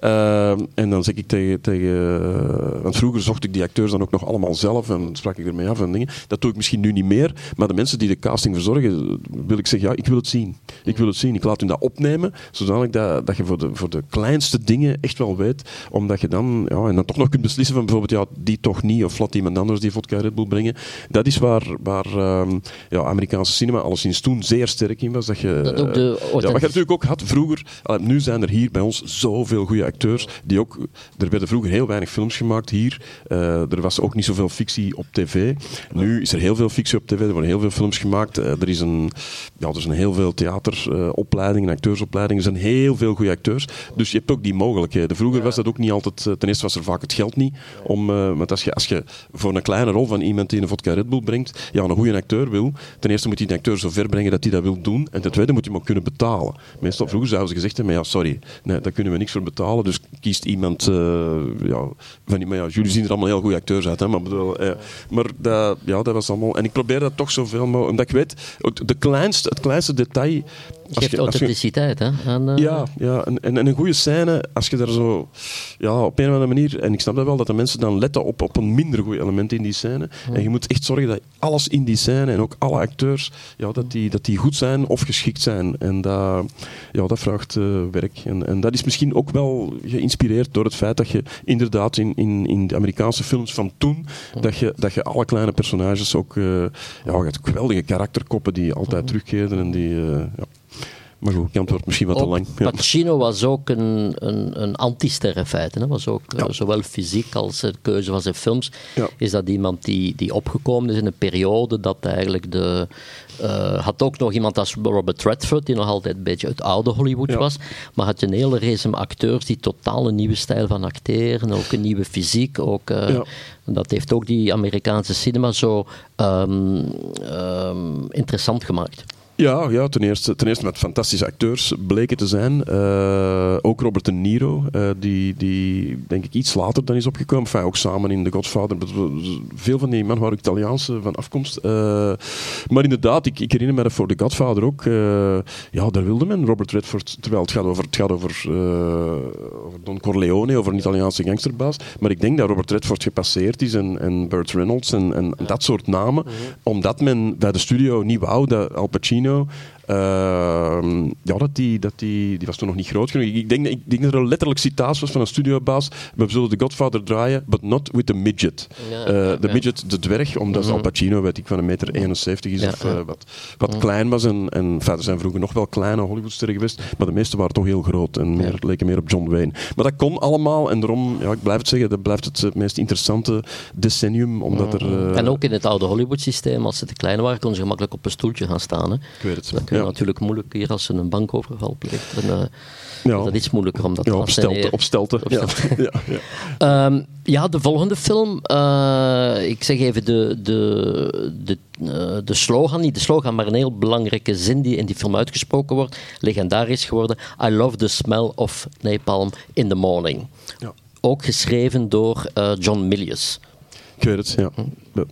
Uh, en dan zeg ik tegen, tegen uh, want vroeger zocht ik die acteurs dan ook nog allemaal zelf, en sprak ik ermee af en dingen. Dat doe ik misschien nu niet meer, maar de mensen die de casting verzorgen, wil ik zeggen, ja, ik wil het zien. Ik wil het zien. Ik laat u dat opnemen, zodanig dat, dat je voor de, voor de kleinste dingen echt wel weet. Omdat je dan, ja, en dan toch nog kunt beslissen van bijvoorbeeld, ja, die toch niet, of laat iemand anders die vodka Red Bull brengen. Dat is waar, waar um, ja, Amerikaanse cinema alleszins toen zeer sterk in was. Dat je, dat ook de ja, wat je natuurlijk ook had vroeger, nu zijn er hier bij ons zoveel goede acteurs, die ook, er werden vroeger heel weinig films gemaakt hier. Uh, er was ook niet zoveel fictie op tv. Nu is er heel veel fictie op tv, er worden heel veel films gemaakt. Uh, er is een, ja, er zijn heel veel theateropleidingen, acteursopleidingen. Er zijn heel veel goede acteurs. Dus je hebt ook die mogelijkheden. Vroeger was dat ook niet altijd... Eh, ten eerste was er vaak het geld niet. Om, uh, want als je, als je voor een kleine rol van iemand die een vodka Red Bull brengt, ja, een goede acteur wil, ten eerste moet hij de acteur zo ver brengen dat hij dat wil doen. En ten tweede moet hij hem ook kunnen betalen. Meestal vroeger zouden ze gezegd hebben, ja, sorry, nee, daar kunnen we niks voor betalen. Dus kiest iemand... Ja, van, maar ja, jullie zien er allemaal heel goede acteurs uit, hè, maar, bedoel, eh, maar dat, ja, dat was allemaal... En ik probeer dat toch zoveel mogelijk... Omdat ik weet, de kleinste, het kleinste detalhe detail geeft je, authenticiteit, hè? Aan, uh... Ja, ja en, en, een goede scène, als je daar zo... Ja, op een of andere manier... En ik snap dat wel, dat de mensen dan letten op, op een minder goed element in die scène. En je moet echt zorgen dat alles in die scène, en ook alle acteurs, ja, dat, die, dat die goed zijn of geschikt zijn. En dat, ja, dat vraagt uh, werk. En, en dat is misschien ook wel geïnspireerd door het feit dat je inderdaad in, in, in de Amerikaanse films van toen, dat je, dat je alle kleine personages ook... Uh, ja, je hebt geweldige karakterkoppen die altijd terugkeren en die... ja. Maar goed, antwoord misschien wat te lang. Ja. Pacino was ook een, een, een anti-ster in feite. Hè. Was ook, eh, zowel fysiek als de keuze van zijn films. Is dat iemand die, die opgekomen is in een periode dat eigenlijk de... eh, had ook nog iemand als Robert Redford, die nog altijd een beetje het oude Hollywood was. Maar had je een hele race acteurs die totaal een nieuwe stijl van acteren. Ook een nieuwe fysiek. Ook, eh. Dat heeft ook die Amerikaanse cinema zo ehm, ehm, interessant gemaakt. Ja, ja ten, eerste, ten eerste met fantastische acteurs bleken te zijn. Eh, ook Robert De Niro, eh, die, die denk ik iets later dan is opgekomen. Enfin, ook samen in The Godfather. Veel van die mannen waren Italiaanse van afkomst. Eh, maar inderdaad, ik, ik herinner me dat voor The Godfather ook. ja, daar wilde men Robert Redford. Terwijl het gaat over, het gaat over, over Don Corleone, over een Italiaanse gangsterbaas. Maar ik denk dat Robert Redford gepasseerd is en, en Burt Reynolds en, en dat soort namen. Omdat men bij de studio niet wou dat Al Pacino. know ja, dat die, dat die, die was toen nog niet groot genoeg. Ik denk, ik denk dat er een letterlijk citaat was van een studiobaas. We zullen de Godfather draaien, but not with the midget. Eh, de ja. midget, de dwerg, omdat Mhm. Al Pacino, weet ik, van een meter 71 is of eh, wat, wat Mhm. klein was. En, en er zijn vroeger nog wel kleine Hollywoodsterren geweest, maar de meeste waren toch heel groot en meer, leken meer op John Wayne. Maar dat kon allemaal en daarom, ja, ik blijf het zeggen, dat blijft het eh, meest interessante decennium, omdat er... eh, En ook in het oude Hollywood-systeem, als ze te klein waren, konden ze gemakkelijk op een stoeltje gaan staan. Hè. Ik weet het. Ja. natuurlijk moeilijk hier als ze een bankoverval pleegt. Dan, eh, Ja. is dat iets moeilijker om dat Ja, te op stelte, afsnijden. op stelte. Op Ja. stelte. Ja, ja. Ja, de volgende film. eh, ik zeg even de, de, de, eh, de slogan, niet de slogan, maar een heel belangrijke zin die in die film uitgesproken wordt. Legendarisch geworden. I love the smell of napalm in the morning. Ja. Ook geschreven door eh, John Milius. Ik weet het, ja. Ja.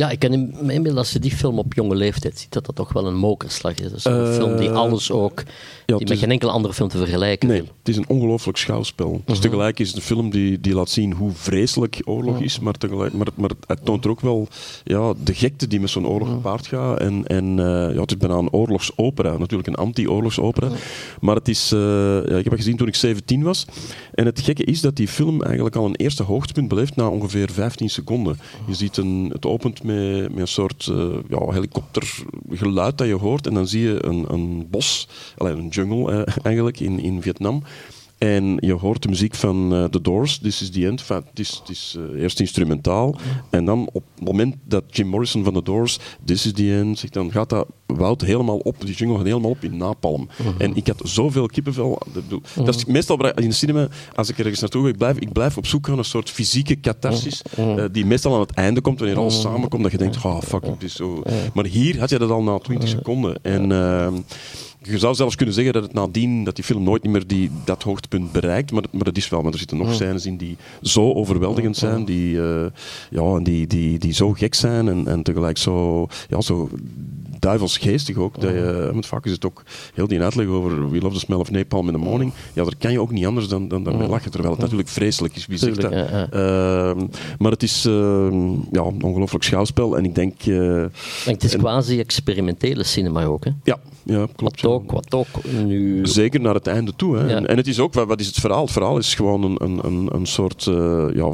Ja, ik kan me inbeelden als je die film op jonge leeftijd ziet, dat dat toch wel een mokerslag is. Dat is een Eh, film die alles ook, die met geen enkele andere film te vergelijken Nee, het is een ongelooflijk schouwspel. Dus Mhm. tegelijk is het een film die, die laat zien hoe vreselijk oorlog is, maar, tegelijk, maar, maar het toont er ook wel ja, de gekte die met zo'n oorlog gepaard gaat. En, en eh, ja, het is bijna een oorlogsopera, natuurlijk een anti-oorlogsopera. Maar het is, eh, ja, ik heb het gezien toen ik 17 was. En het gekke is dat die film eigenlijk al een eerste hoogtepunt beleeft na ongeveer 15 seconden. Je ziet een, het opent met, met een soort eh, ja, helikoptergeluid dat je hoort. En dan zie je een, een bos, een jungle eigenlijk, in, in Vietnam. En je hoort de muziek van eh, The Doors, This is the End. Enfin, het is, het is eh, eerst instrumentaal. En dan op het moment dat Jim Morrison van The Doors, This is the End, zegt, dan gaat dat woud helemaal op. Die jungle gaat helemaal op in napalm. En ik had zoveel kippenvel. Bedoel, Dat is meestal bij- in de cinema, als ik ergens naartoe ga, ik blijf, ik blijf op zoek naar een soort fysieke catharsis. eh, die meestal aan het einde komt, wanneer alles samenkomt, dat je denkt, oh fuck, het is zo. Maar hier had je dat al na 20 seconden. En... je zou zelfs kunnen zeggen dat het nadien, dat die film nooit meer die, dat hoogtepunt bereikt, maar, maar dat is wel, maar er zitten nog scènes in die zo overweldigend zijn, die, eh, ja, en die, die, die zo gek zijn en, en tegelijk zo, ja, zo duivelsgeestig ook. Dat je, want vaak is het ook heel die uitleg over We Love the Smell of Napalm in the Morning. Ja, daar kan je ook niet anders dan, dan daarmee lachen, terwijl het natuurlijk vreselijk is. Wie zegt dat? Ehm, maar het is ehm, ja, een ongelooflijk schouwspel en ik denk... eh, En het is en- quasi experimentele cinema ook. Hè? ja, ja, klopt. Wat ook, wat ook nu... Zeker naar het einde toe. Hè. Ja. En, en het is ook, wat, wat is het verhaal? Het verhaal is gewoon een, een, een, soort, eh, ja,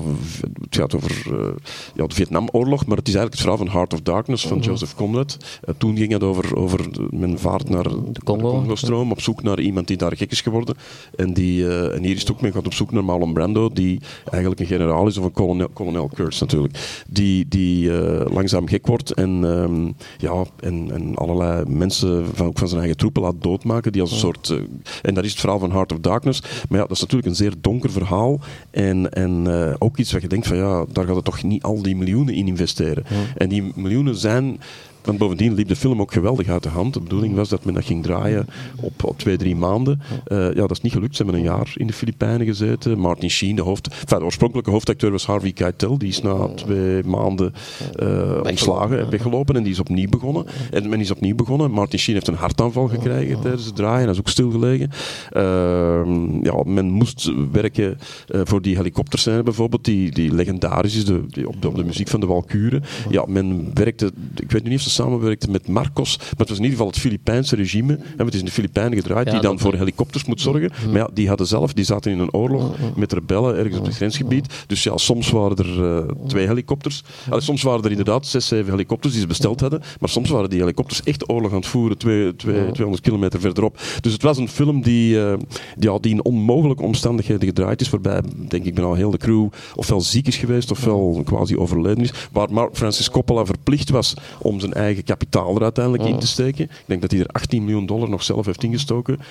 het gaat over eh, ja, de Vietnamoorlog, maar het is eigenlijk het verhaal van Heart of Darkness van Mhm. Joseph Conrad. Eh, toen ging het over, over men vaart naar de Congo. Congo-stroom op zoek naar iemand die daar gek is geworden. En, die, en hier is het ook, men gaat op zoek naar Marlon Brando, die eigenlijk een generaal is, of een kolonel, kolonel Kurtz natuurlijk, die, die langzaam gek wordt en, ehm, ja, en, en allerlei mensen van, ook van zijn eigen troepen laat doodmaken, die als een soort... eh, en dat is het verhaal van Heart of Darkness. Maar ja, dat is natuurlijk een zeer donker verhaal. En, en eh, ook iets wat je denkt van ja, daar gaat het toch niet al die miljoenen in investeren. En die miljoenen zijn... Want bovendien liep de film ook geweldig uit de hand. De bedoeling was dat men dat ging draaien op, op twee, drie maanden. Eh, ja, dat is niet gelukt. Ze hebben een jaar in de Filipijnen gezeten. Martin Sheen, de, hoofd, enfin, de oorspronkelijke hoofdacteur was Harvey Keitel. Die is na twee maanden eh ontslagen, weggelopen en die is opnieuw begonnen. En men is opnieuw begonnen. Martin Sheen heeft een hartaanval gekregen tijdens het draaien. Hij is ook stilgelegen. Ehm, ja, men moest werken eh, voor die helikopterscène bijvoorbeeld, die, die legendarisch is, de, die op, de, op de muziek van de Walkuren. Ja, men werkte, ik weet nu niet of ze samenwerkte met Marcos, maar het was in ieder geval het Filipijnse regime. En het is in de Filipijnen gedraaid, Ja, die dan voor helikopters moet zorgen. Maar ja, die hadden zelf, die zaten in een oorlog met rebellen ergens op het grensgebied. Dus ja, soms waren er eh, twee helikopters. Allee, soms waren er inderdaad zes, zeven helikopters die ze besteld hadden. Maar soms waren die helikopters echt oorlog aan het voeren, twee, twee, 200 kilometer verderop. Dus het was een film die, eh, die, ja, die in onmogelijke omstandigheden gedraaid is. Waarbij, denk ik, bijna heel de crew ofwel ziek is geweest ofwel quasi overleden is. Waar Mark Francis Coppola verplicht was om zijn eigen kapitaal er uiteindelijk in te steken. Ik denk dat hij er 18 miljoen dollar nog zelf heeft ingestoken. Eh,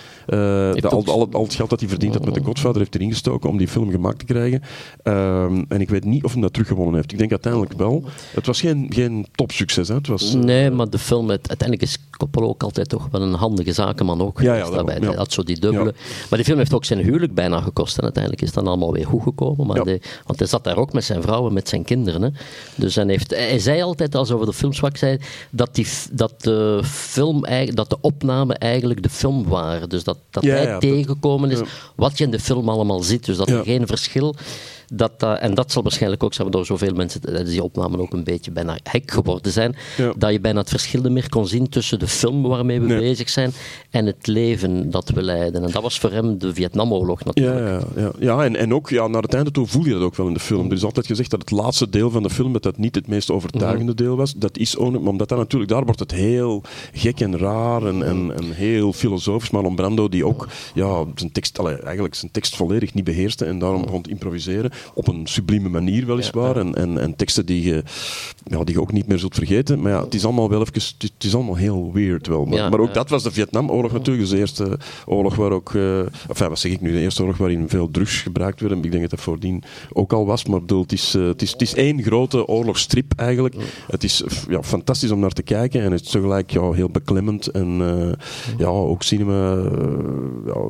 de, al, al, al het geld dat hij verdiend had met de Godfather heeft hij ingestoken om die film gemaakt te krijgen. Ehm, en ik weet niet of hij dat teruggewonnen heeft. Ik denk uiteindelijk wel. Het was geen, geen topsucces. Hè. Het was, eh, Nee, maar de film, het- uiteindelijk is Coppola ook altijd toch wel een handige zakenman ook. Ja, daarom, daarbij. ja. Hij had zo die dubbele. Ja. Maar die film heeft ook zijn huwelijk bijna gekost. En uiteindelijk is dan allemaal weer goed gekomen. Maar Ja. de- want hij zat daar ook met zijn vrouw en met zijn kinderen. Hè. Dus hij, heeft, hij zei altijd, als over de filmswak zei, dat, die, dat, de film, eigenlijk- dat de opnamen eigenlijk de film waren. Dus dat, dat Ja, hij ja, dat- tegengekomen is wat je in de film allemaal ziet. Dus dat er geen verschil dat, dat- en dat zal waarschijnlijk ook zijn door zoveel mensen tijdens die opnamen ook een beetje bijna hek geworden zijn, Ja. dat je bijna het verschil niet meer kon zien tussen de film waarmee we Nee. bezig zijn en het leven dat we leiden. En dat was voor hem de Vietnamoorlog natuurlijk. Ja, ja, ja. ja en, en ook ja, naar het einde toe voel je dat ook wel in de film. Er is altijd gezegd dat het laatste deel van de film dat dat niet het meest overtuigende Mhm. deel was. Dat is ook, maar omdat dat natuurlijk, daar wordt het heel gek en raar en, en, en heel filosofisch. Marlon Brando die ook ja, zijn tekst, allee, eigenlijk zijn tekst volledig niet beheerste en daarom begon te improviseren. Op een sublieme manier weliswaar. En, en, en teksten die je, ja, die je ook niet meer zult vergeten. Maar ja, het is allemaal wel even, het is, allemaal heel weird wel. Maar, ook dat was de Vietnamoorlog natuurlijk. Dus de eerste oorlog waar ook, eh enfin, wat zeg ik nu, de eerste oorlog waarin veel drugs gebruikt werden. Ik denk dat dat voordien ook al was. Maar bedoel, het, is, eh, het, is, het is één grote oorlogsstrip eigenlijk. Het is ja, fantastisch om naar te kijken en het is tegelijk ja, heel beklemmend. En eh, ja, ook cinema. ja,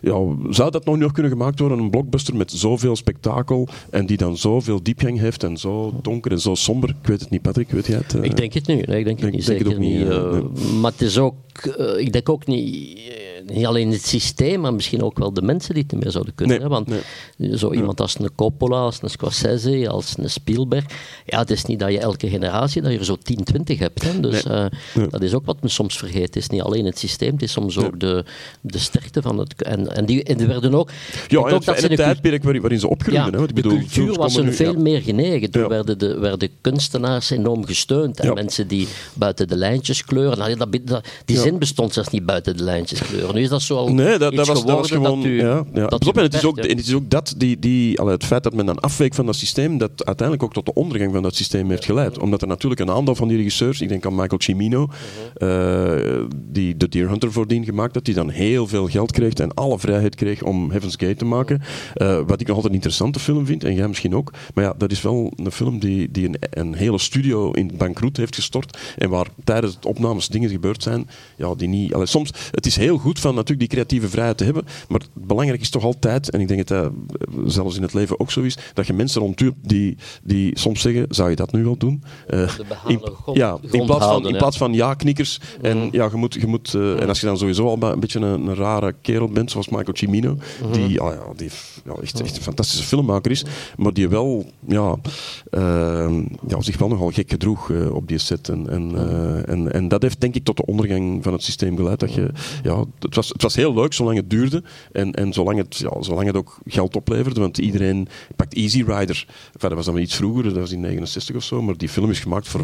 ja, zou dat nog, nog kunnen gemaakt worden? Een blockbuster met zoveel spektakel en die dan zoveel diepgang heeft en zo donker en zo somber. Ik weet het niet, Patrick, weet jij het? eh? Ik denk het nu. Nee, ik denk het niet. denk het Zeker ook niet, niet. eh, nee. Maar het is ook, eh, ik denk ook niet, eh, niet alleen het systeem, maar misschien ook wel de mensen die het niet meer zouden kunnen. Nee, hè? Want zo iemand als een Coppola, als een Scorsese, als een Spielberg, ja, het is niet dat je elke generatie dat je er zo 10, 20 hebt. Hè? Dus Nee. eh, dat is ook wat men soms vergeet. Het is niet alleen het systeem, het is soms ook de, de sterkte van het. En, en, die, en die werden ook. Ja, en ook dat ze de tijdperk waarin, ze opgroeiden. ja, hè, ik de bedoel, cultuur films was hun veel ja. meer genegen. Toen Ja. werden, de, werden kunstenaars enorm gesteund. En mensen die buiten de lijntjes kleuren. Nou, dat, dat- die zin bestond zelfs niet buiten de lijntjes kleuren. Nu is dat zo al Nee, dat, dat, was, dat gewoon. u, ja, ja. dat en het is, ook, en het is ook dat, die, die, allee, het feit dat men dan afweek van dat systeem, dat uiteindelijk ook tot de ondergang van dat systeem heeft geleid. Omdat er natuurlijk een aantal van die regisseurs, ik denk aan Michael Cimino, eh, die de Deer Hunter voordien gemaakt had, die dan heel veel geld kreeg en alle vrijheid kreeg om Heaven's Gate te maken. Eh, wat ik nog altijd een interessante film vind, en jij misschien ook. Maar ja, dat is wel een film die, die een, een hele studio in bankroet heeft gestort. En waar tijdens het opnames dingen gebeurd zijn, ja, die niet... allee, soms, het is heel goed van natuurlijk die creatieve vrijheid te hebben, maar belangrijk is toch altijd, en ik denk dat dat eh, zelfs in het leven ook zo is, dat je mensen rond u hebt die, die soms zeggen, zou je dat nu wel doen? Eh, De in, grond- ja, in plaats van, in ja. plaats van ja-knikkers. En, ja, je moet, je moet, eh, en als je dan sowieso al een beetje een, een rare kerel bent, zoals Michael Cimino, die, ah ja, die ja, echt, echt een fantastische filmmaker is, maar die wel, ja, eh, ja, zich wel nogal gek gedroeg op die set. En, en, en, en dat heeft denk ik tot de ondergang van het systeem geleid. Dat je, ja, het, was, het was heel leuk zolang het duurde en, en zolang, het, ja, zolang het ook geld opleverde, want iedereen pakt Easy Rider. Enfin, dat was dan wel iets vroeger, dat was in 69 of zo, maar die film is gemaakt voor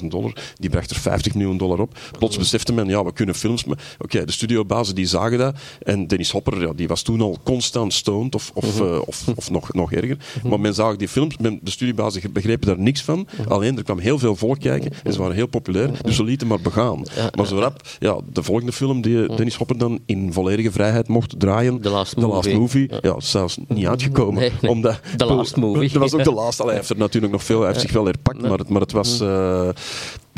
500.000 dollar. Die bracht er 50 miljoen dollar op. Plots besefte men, ja, we kunnen films... Oké, de studiobazen die zagen dat. En Dennis Hopper, ja, die was toen al constant stoned, of, of, eh, of, of nog, nog erger. Maar men zag die films, men, de studiobazen begrepen daar niks van. Alleen, er kwam heel veel volk kijken en ze waren heel populair, dus ze lieten maar begaan. Maar zo rap, ja, de volgende film die Dennis Hopper dan in volledige vrijheid mocht draaien, The Last Movie. ja, is zelfs niet uitgekomen. Nee, nee. Omdat, The Last Movie. Dat was ook de laatste. Hij heeft er natuurlijk nog veel, hij heeft zich wel herpakt, maar het, maar het was... eh,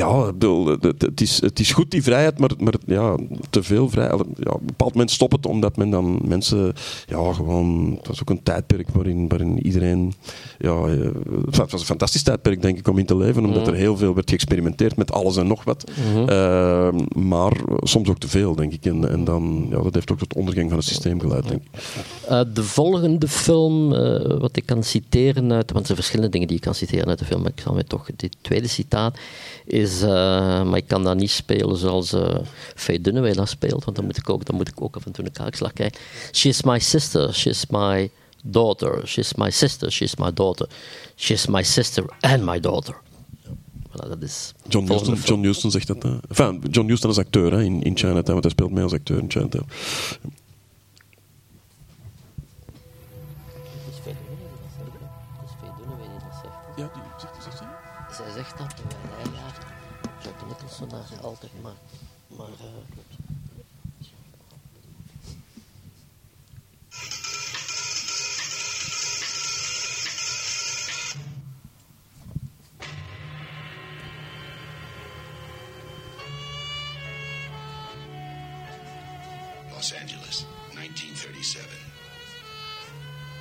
ja, ik bedoel, het, is, het is goed die vrijheid, maar, maar ja, te veel vrijheid. Ja, op een bepaald moment stopt het, omdat men dan mensen, ja, gewoon, het was ook een tijdperk waarin, waarin iedereen, ja, eh, het was- een fantastisch tijdperk, denk ik, om in te leven, omdat er heel veel werd geëxperimenteerd met alles en nog wat. Eh, maar soms ook te veel, denk ik. En, en dan, ja, dat heeft ook tot de ondergang van het systeem geleid, denk ik. Eh, de volgende film, eh, wat ik kan citeren uit, want er zijn verschillende dingen die ik kan citeren uit de film, maar ik zal mij toch, dit tweede citaat is, eh, maar ik kan dat niet spelen zoals eh Faye Dunaway dat speelt, want dan moet, ik ook, dan moet ik ook af en toe een kaakslag kijken. She's my sister, she's my daughter, she's my sister, she's my daughter, she's my sister and my daughter. Voilà, dat is John film. John Huston zegt dat. Enfin, John Huston is acteur hè, in, in Chinatown, want hij speelt mee als acteur in Chinatown. Ja, altijd maar, maar eh, Los Angeles, 1937.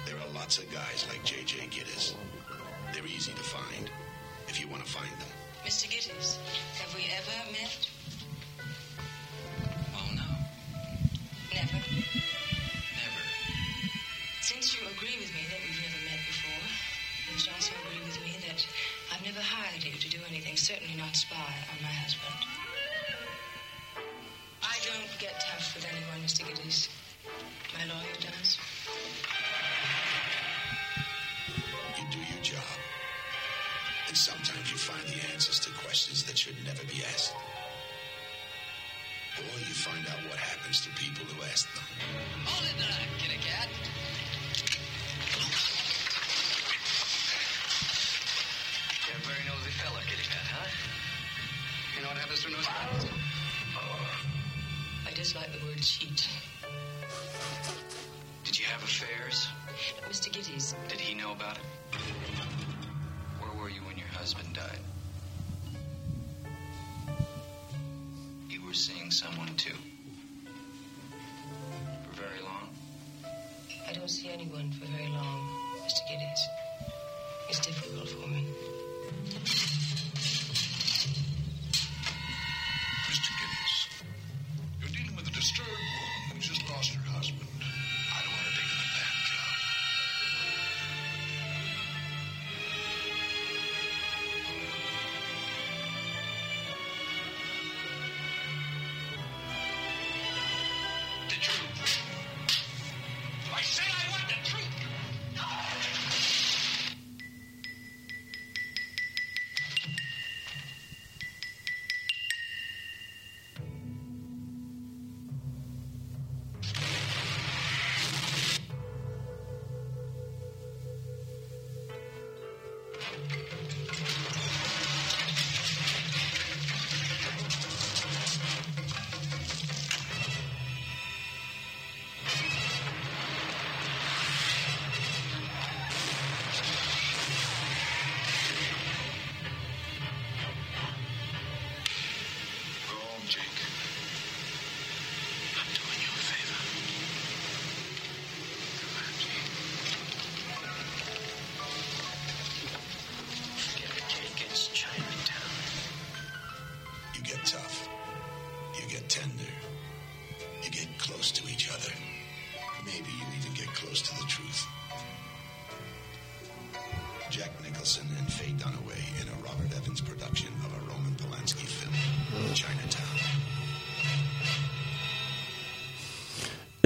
There are lots of guys like J.J. Gittes. They're easy to find if you want to find them. Mr. Giddings, have we ever met? Oh, no. Never? Never. Since you agree with me that we've never met before, you also agree with me that I've never hired you to do anything, certainly not spy on my husband. I don't get tough with anyone, Mr. Giddings. My lawyer does. Questions that should never be asked. Or you find out what happens to people who ask them. Hold it there, kitty cat. You're a very nosy fella, kitty cat, huh? You know what happens to nosy fellas? I dislike the word cheat. Did you have affairs? Mr. Giddys, Did he know about it? Where were you when your husband died? Were seeing someone too. For very long? I don't see anyone for very long, Mr. Giddys. It's difficult for me.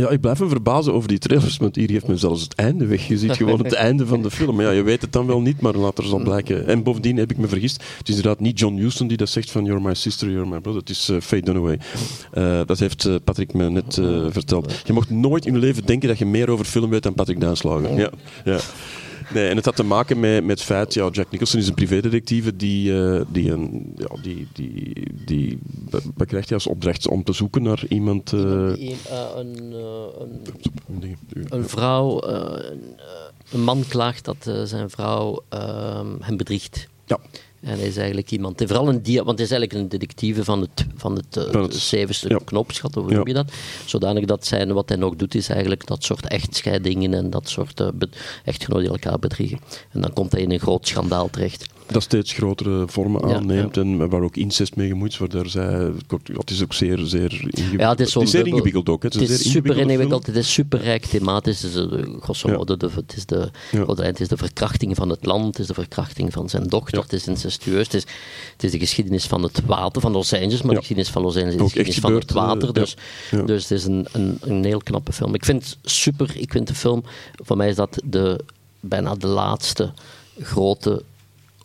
Ja, ik blijf me verbazen over die trailers, want hier heeft men zelfs het einde weg. Je ziet gewoon het einde van de film. Ja, je weet het dan wel niet, maar later zal blijken. En bovendien heb ik me vergist. Het is inderdaad niet John Huston die dat zegt van You're my sister, you're my brother. Het is uh, Faye Dunaway. Eh, dat heeft eh, Patrick me net verteld. Je mocht nooit in je leven denken dat je meer over film weet dan Patrick Duinslager. Ja, ja. Nee, en het had te maken met, met het feit, ja, Jack Nicholson is een privédetectieve die, eh, die, een, ja, die, die, die, hij als opdracht om te zoeken naar iemand... eh, Een, een, een, een vrouw, een, man klaagt dat zijn vrouw ehm, hem bedriegt. Ja. En hij is eigenlijk iemand, en vooral een dia, want hij is eigenlijk een detectieve van het, van het, eh, ja. knoopsgat, of hoe Ja. noem je dat? Zodanig dat zijn, wat hij nog doet, is eigenlijk dat soort echtscheidingen en dat soort eh, be- echtgenoten die elkaar bedriegen. En dan komt hij in een groot schandaal terecht. Dat steeds grotere vormen Ja, aanneemt en waar ook incest mee gemoeid is. Waardoor zij, het is ook zeer, zeer ingewikkeld. Ja, het is, zo'n zeer ingewikkeld ook. hè. Het is zeer super ingewikkelde ingewikkeld, het is super rijk thematisch. Het is, eh, grosso modo, de, het, is de, het is de verkrachting van het land, het is de verkrachting van zijn dochter, het is incestueus, het is, het is de geschiedenis van het water, van Los Angeles, maar de geschiedenis van Los Angeles is de geschiedenis van het water. eh, Dus, dus het is een, een, een heel knappe film. Ik vind het super, ik vind de film, voor mij is dat de, bijna de laatste grote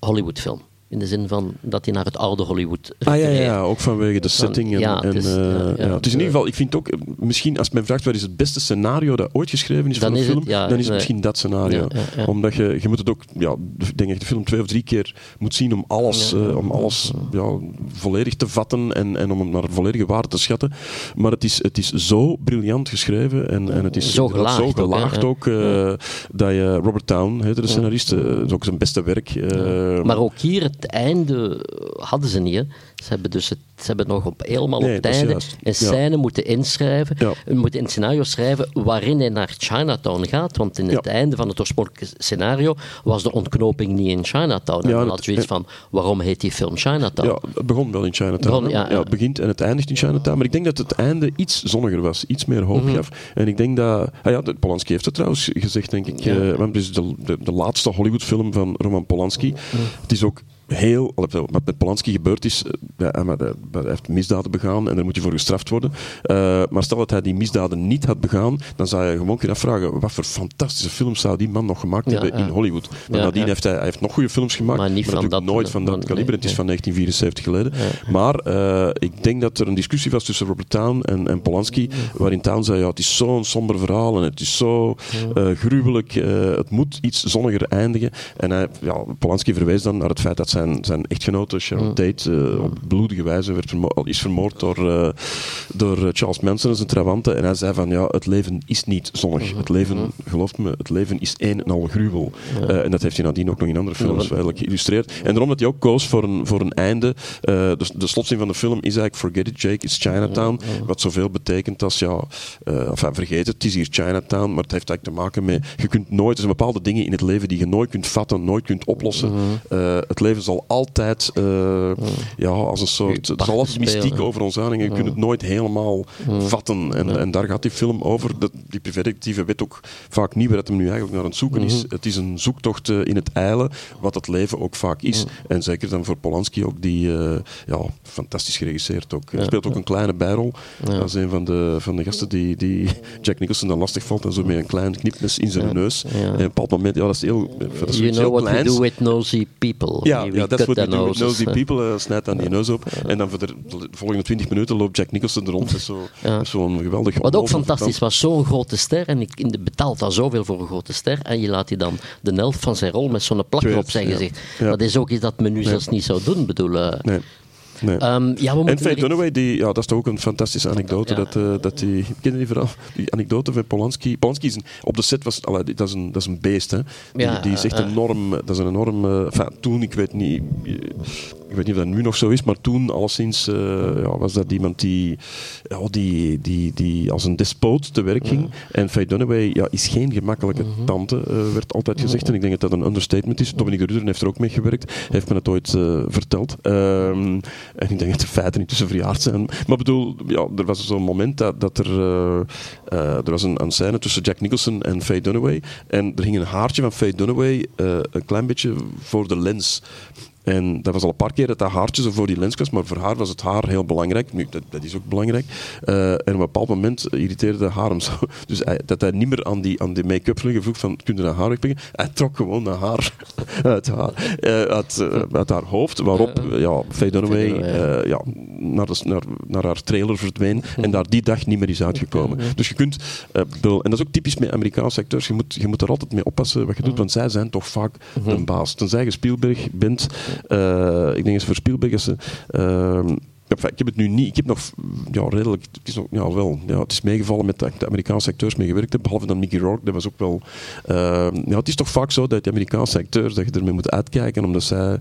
Hollywood-film. In de zin van dat hij naar het oude Hollywood Ah ja, ja, ook vanwege de setting. En, ja, en, het is, eh, ja, ja, is in de- ieder geval, ik vind ook, eh, misschien als men vraagt wat is het beste scenario dat ooit geschreven is Dan voor een het- film, dan is het nee. misschien dat scenario. Omdat je, je moet het ook, ja, ik denk je de film twee of drie keer moet zien om alles, eh, om alles ja, volledig te vatten en, en om het naar volledige waarde te schatten. Maar het is, het is zo briljant geschreven en, en het is Zo gelaagd zo gelaagd ook, eh, dat je Robert Town, de scenarist, eh, dat is ook zijn beste werk. eh, Maar ook hier, het einde hadden ze niet. Hè. Ze hebben dus het, ze hebben nog op, helemaal Nee, op juist. een Ja. scène moeten inschrijven. Ja. Moeten een scenario schrijven waarin hij naar Chinatown gaat. Want in het einde van het oorspronkelijke scenario was de ontknoping niet in Chinatown. En Ja, dan had het- zoiets van, waarom heet die film Chinatown? Ja, het begon wel in Chinatown. Begon, ja, het begint en het eindigt in Chinatown. Maar ik denk dat het einde iets zonniger was, iets meer hoop Mhm. gaf. En ik denk dat... Ah ja, Polanski heeft het trouwens gezegd, denk ik. Eh, want het is de, de, de laatste Hollywoodfilm van Roman Polanski. Mhm. Het is ook heel, wat met Polanski gebeurd is, ja, maar hij heeft misdaden begaan en daar moet je voor gestraft worden. Uh, maar stel dat hij die misdaden niet had begaan, dan zou je gewoon kunnen afvragen wat voor fantastische films zou die man nog gemaakt hebben in Hollywood. Maar nadien heeft hij, hij heeft nog goede films gemaakt, maar, niet maar van dat, nooit van dat kaliber. het is van 1974 geleden. Maar uh, ik denk dat er een discussie was tussen Robert Town en, en Polanski, waarin Town zei, ja, het is zo'n somber verhaal en het is zo uh, gruwelijk, het moet iets zonniger eindigen. En hij, ja, Polanski verwees dan naar het feit dat zijn, zijn echtgenote Sharon Tate op bloedige wijze werd vermo is vermoord door, uh, door Charles Manson, zijn trawante. En hij zei van ja, het leven is niet zonnig. Het leven, gelooft me, het leven is één en al gruwel. Uh, en dat heeft hij nadien ook nog in andere films geïllustreerd. En daarom dat hij ook koos voor een, voor een einde. de, de slotzin van de film is eigenlijk Forget it Jake, it's Chinatown. Wat zoveel betekent als ja, enfin, vergeet het, het is hier Chinatown. Maar het heeft eigenlijk te maken met, je kunt nooit, er zijn bepaalde dingen in het leven die je nooit kunt vatten, nooit kunt oplossen. het leven zal altijd ja, als een soort. Mystiek over ons aanhangen. Je kunt het nooit helemaal vatten. En, en daar gaat die film over. Dat, die privédetectieve weet ook vaak niet waar het hem nu eigenlijk naar aan het zoeken is. Het is een zoektocht uh, in het eilen, wat het leven ook vaak is. En zeker dan voor Polanski ook, die uh, ja, fantastisch geregisseerd ook. Hij speelt ook een kleine bijrol. als een van de, van de gasten die, die Jack Nicholson dan lastig valt en zo met een klein knipmes in zijn neus. En op een bepaald moment, ja, dat is heel. Dat is you know what kleins. we do with nosy people. Ja, ja dat is wat we do with nosy people. Uh, snijdt aan die neus op. En dan voor de, volgende 20 minuten loopt Jack Nicholson er rond. Zo'n zo, zo geweldig. Wat ook fantastisch was, zo'n grote ster. En ik betaalt daar zoveel voor een grote ster. En je laat hij dan de helft van zijn rol met zo'n plak op zijn gezicht. Dat is ook iets dat men nu zelfs niet zou doen, bedoelen. Nee. Nee. Um, ja, en Faye Dunaway, die, ja, dat is toch ook een fantastische anekdote. Ja. Dat, uh, dat die, ken je die verhaal? Die anekdote van Polanski. Polanski is een, op de set was, allee, dat, is een, dat is een beest. Hè. Die, ja, die is echt uh, enorm. Dat is een enorm. Uh, enfin, toen, ik weet niet ik weet niet of dat nu nog zo is, maar toen alleszins uh, ja, was dat iemand die, ja, die, die, die als een despoot te werk ging. En Faye Dunaway ja, is geen gemakkelijke tante, uh, werd altijd gezegd. En ik denk dat dat een understatement is. Dominique Ruder heeft er ook mee gewerkt. Heeft me het ooit uh, verteld. Um, en ik denk dat de feiten niet tussen verjaard zijn. Maar bedoel, ja, er was zo'n moment dat, dat er... er was een, een scène tussen Jack Nicholson en Faye Dunaway. En er ging een haartje van Faye Dunaway een klein beetje voor de lens. En dat was al een paar keer dat dat haartje zo voor die lens was, maar voor haar was het haar heel belangrijk. Nu, dat, dat is ook belangrijk. Uh, en op een bepaald moment irriteerde haar hem zo. Dus hij, dat hij niet meer aan die, aan die make-up vroeg van, kun je dat haar wegpikken? Hij trok gewoon dat haar uit, haar, uh, uit, uh, uit, haar hoofd, waarop ja, Faye Dunaway ja, naar, de, naar, naar, haar trailer verdween en daar die dag niet meer is uitgekomen. Dus je kunt, bedoel, en dat is ook typisch met Amerikaanse acteurs, je moet, je moet er altijd mee oppassen wat je doet, want zij zijn toch vaak een baas. Tenzij je Spielberg bent, ik denk eens voor Spielberg. Uh, Enfin, ik heb het nu niet. Ik heb nog ja, redelijk. Het is, nog, ja, wel, ja, het is meegevallen met de, de Amerikaanse acteurs mee gewerkt heb. Behalve dan Mickey Rourke. Dat was ook wel. Uh, ja, het is toch vaak zo dat de Amerikaanse acteurs dat je ermee moet uitkijken. Omdat zij. Uh,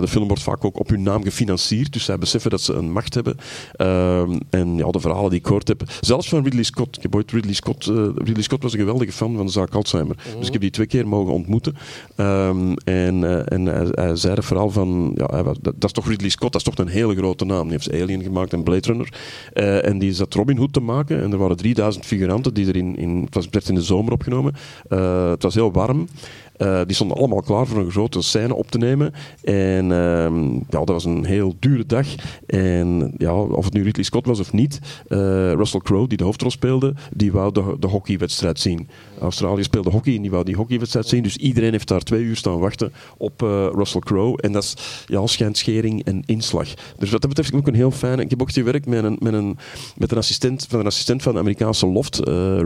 de film wordt vaak ook op hun naam gefinancierd. Dus zij beseffen dat ze een macht hebben. Uh, en ja, de verhalen die ik gehoord heb. Zelfs van Ridley Scott. Ik heb ooit Ridley Scott. Ridley Scott was een geweldige fan van de zaak Alzheimer. Mm -hmm. Dus ik heb die twee keer mogen ontmoeten. Um, en en hij, hij, zei het verhaal van. Ja, dat, dat is toch Ridley Scott. Dat is toch een hele grote naam. Die heeft Alien gemaakt en Blade Runner. Uh, en die zat Robin Hood te maken. En er waren 3000 figuranten die er in, het was, in de zomer opgenomen. Uh, het was heel warm. Uh, die stonden allemaal klaar voor een grote scène op te nemen. En uh, ja, dat was een heel dure dag. En ja, of het nu Ridley Scott was of niet, uh, Russell Crowe, die de hoofdrol speelde, die wou de, de hockeywedstrijd zien. Australië speelde hockey en die wou die hockeywedstrijd zien. Dus iedereen heeft daar twee uur staan wachten op uh, Russell Crowe. En dat is ja, schijnschering en inslag. Dus wat dat betreft ook een heel fijne... Ik heb ook gewerkt met een, met een, met een, assistent, van een assistent van de Amerikaanse Loft,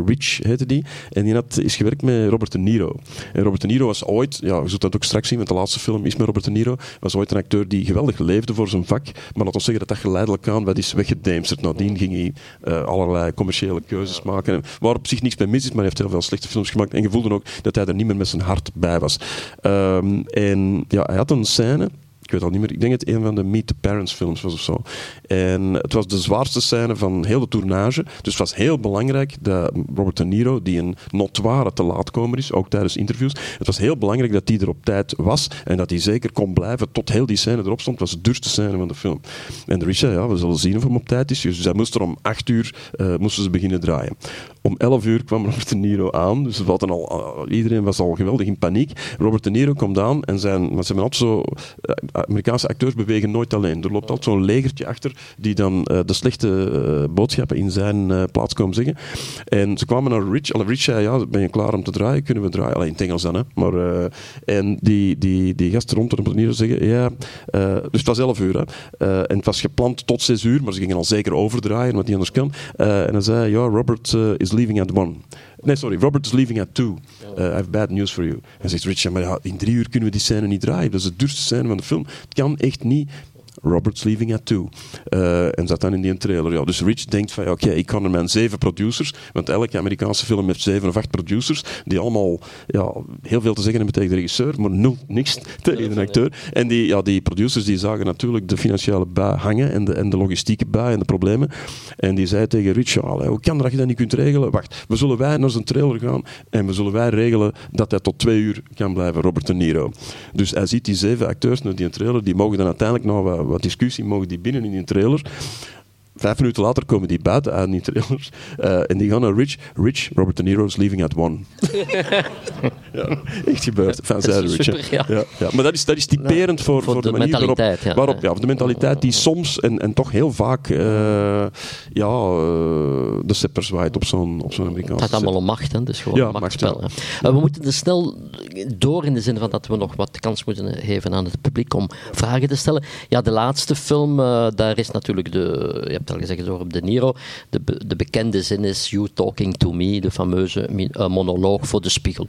Rich heette die. En die had, is gewerkt met Robert De Niro. En Robert De Niro was ooit, ja, je zult dat ook straks zien, want de laatste film is met Robert De Niro, was ooit een acteur die geweldig leefde voor zijn vak. Maar laten we zeggen dat dat geleidelijk aan wat is weggedemsterd. Nadien ging hij uh, allerlei commerciële keuzes maken. Waar op zich niks mee mis is, maar hij heeft heel veel slechte films gemaakt. En je voelde ook dat hij er niet meer met zijn hart bij was. Um, en ja, hij had een scène ik weet al niet meer, ik denk het een van de Meet the Parents films was of zo. En het was de zwaarste scène van heel de tournage. Dus het was heel belangrijk dat Robert De Niro, die een notoire te laatkomer is, ook tijdens interviews, het was heel belangrijk dat hij er op tijd was en dat hij zeker kon blijven tot heel die scène erop stond. Het was de duurste scène van de film. En zei, ja, we zullen zien of hem op tijd is. Dus hij moest er om acht uur uh, moesten ze beginnen draaien. Om 11 uur kwam Robert De Niro aan. Dus we al, uh, iedereen was al geweldig in paniek. Robert De Niro komt aan en zijn, ze hebben altijd zo, uh, Amerikaanse acteurs bewegen nooit alleen. Er loopt altijd zo'n legertje achter die dan eh, de slechte eh, boodschappen in zijn eh, plaats komen zeggen. En ze kwamen naar Rich. Alle Rich zei, ja, ben je klaar om te draaien? Kunnen we draaien? Alleen in het Engels dan, hè. Maar, en die, die, die gasten rond de manier zeggen, ja, dus het was 11 uur, hè. En het was gepland tot 6 uur, maar ze gingen al zeker overdraaien, wat niet anders kan. En dan zei, ja, Robert is leaving at one. Nee, sorry, Robert is leaving at two. Uh, I have bad news for you. En zegt Rich, ja, maar ja, in drie uur kunnen we die scène niet draaien. Dat is de duurste scène van de film. Het kan echt niet. Robert's leaving at two. Eh, en zat dan in die trailer. Ja, dus Rich denkt van, ja, oké, ik kan er mijn zeven producers, want elke Amerikaanse film heeft zeven of acht producers, die allemaal ja, heel veel te zeggen hebben tegen de regisseur, maar nul, niks tegen de acteur. En die, ja, die producers die zagen natuurlijk de financiële bui hangen en de, en de logistieke bui en de problemen. En die zei tegen Rich, ja, hoe kan dat je dat niet kunt regelen? Wacht, we zullen wij naar zijn trailer gaan en we zullen wij regelen dat hij tot twee uur kan blijven, Robert De Niro. Dus hij ziet die zeven acteurs naar die trailer, die mogen dan uiteindelijk nog wat, wat discussie, mogen die binnen in die trailer. Vijf minuten later komen die buiten uit die trailers eh, en die gaan naar Rich. Rich, Robert De Niro is leaving at one. ja, echt gebeurd. Van zijde Rich. super, ja. Ja, ja. Maar dat is, dat is typerend voor, voor voor, de de, manier waarop, mentaliteit, ja. waarop ja, voor de mentaliteit die soms en, en toch heel vaak eh, ja, eh, de scepter zwaait op zo'n op zo'n Amerikaanse Het gaat allemaal om macht, hè? dus gewoon Ja, macht, machtsspel. hè. We moeten er snel door in de zin van dat we nog wat kans moeten geven aan het publiek om vragen te stellen. Ja, de laatste film, eh, daar is natuurlijk de, je hebt al gezegd over De Niro, de, de bekende zin is You Talking to Me, de fameuze eh, monoloog voor de spiegel.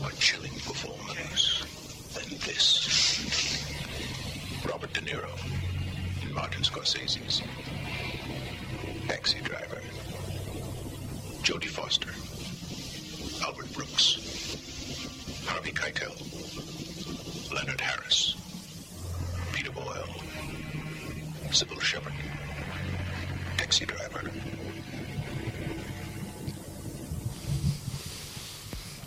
More chilling performance than this. Robert De Niro in Martin Scorsese's Taxi Driver. Jodie Foster. Albert Brooks. Harvey Keitel. Leonard Harris. Peter Boyle. Sybil Shepherd. Taxi Driver.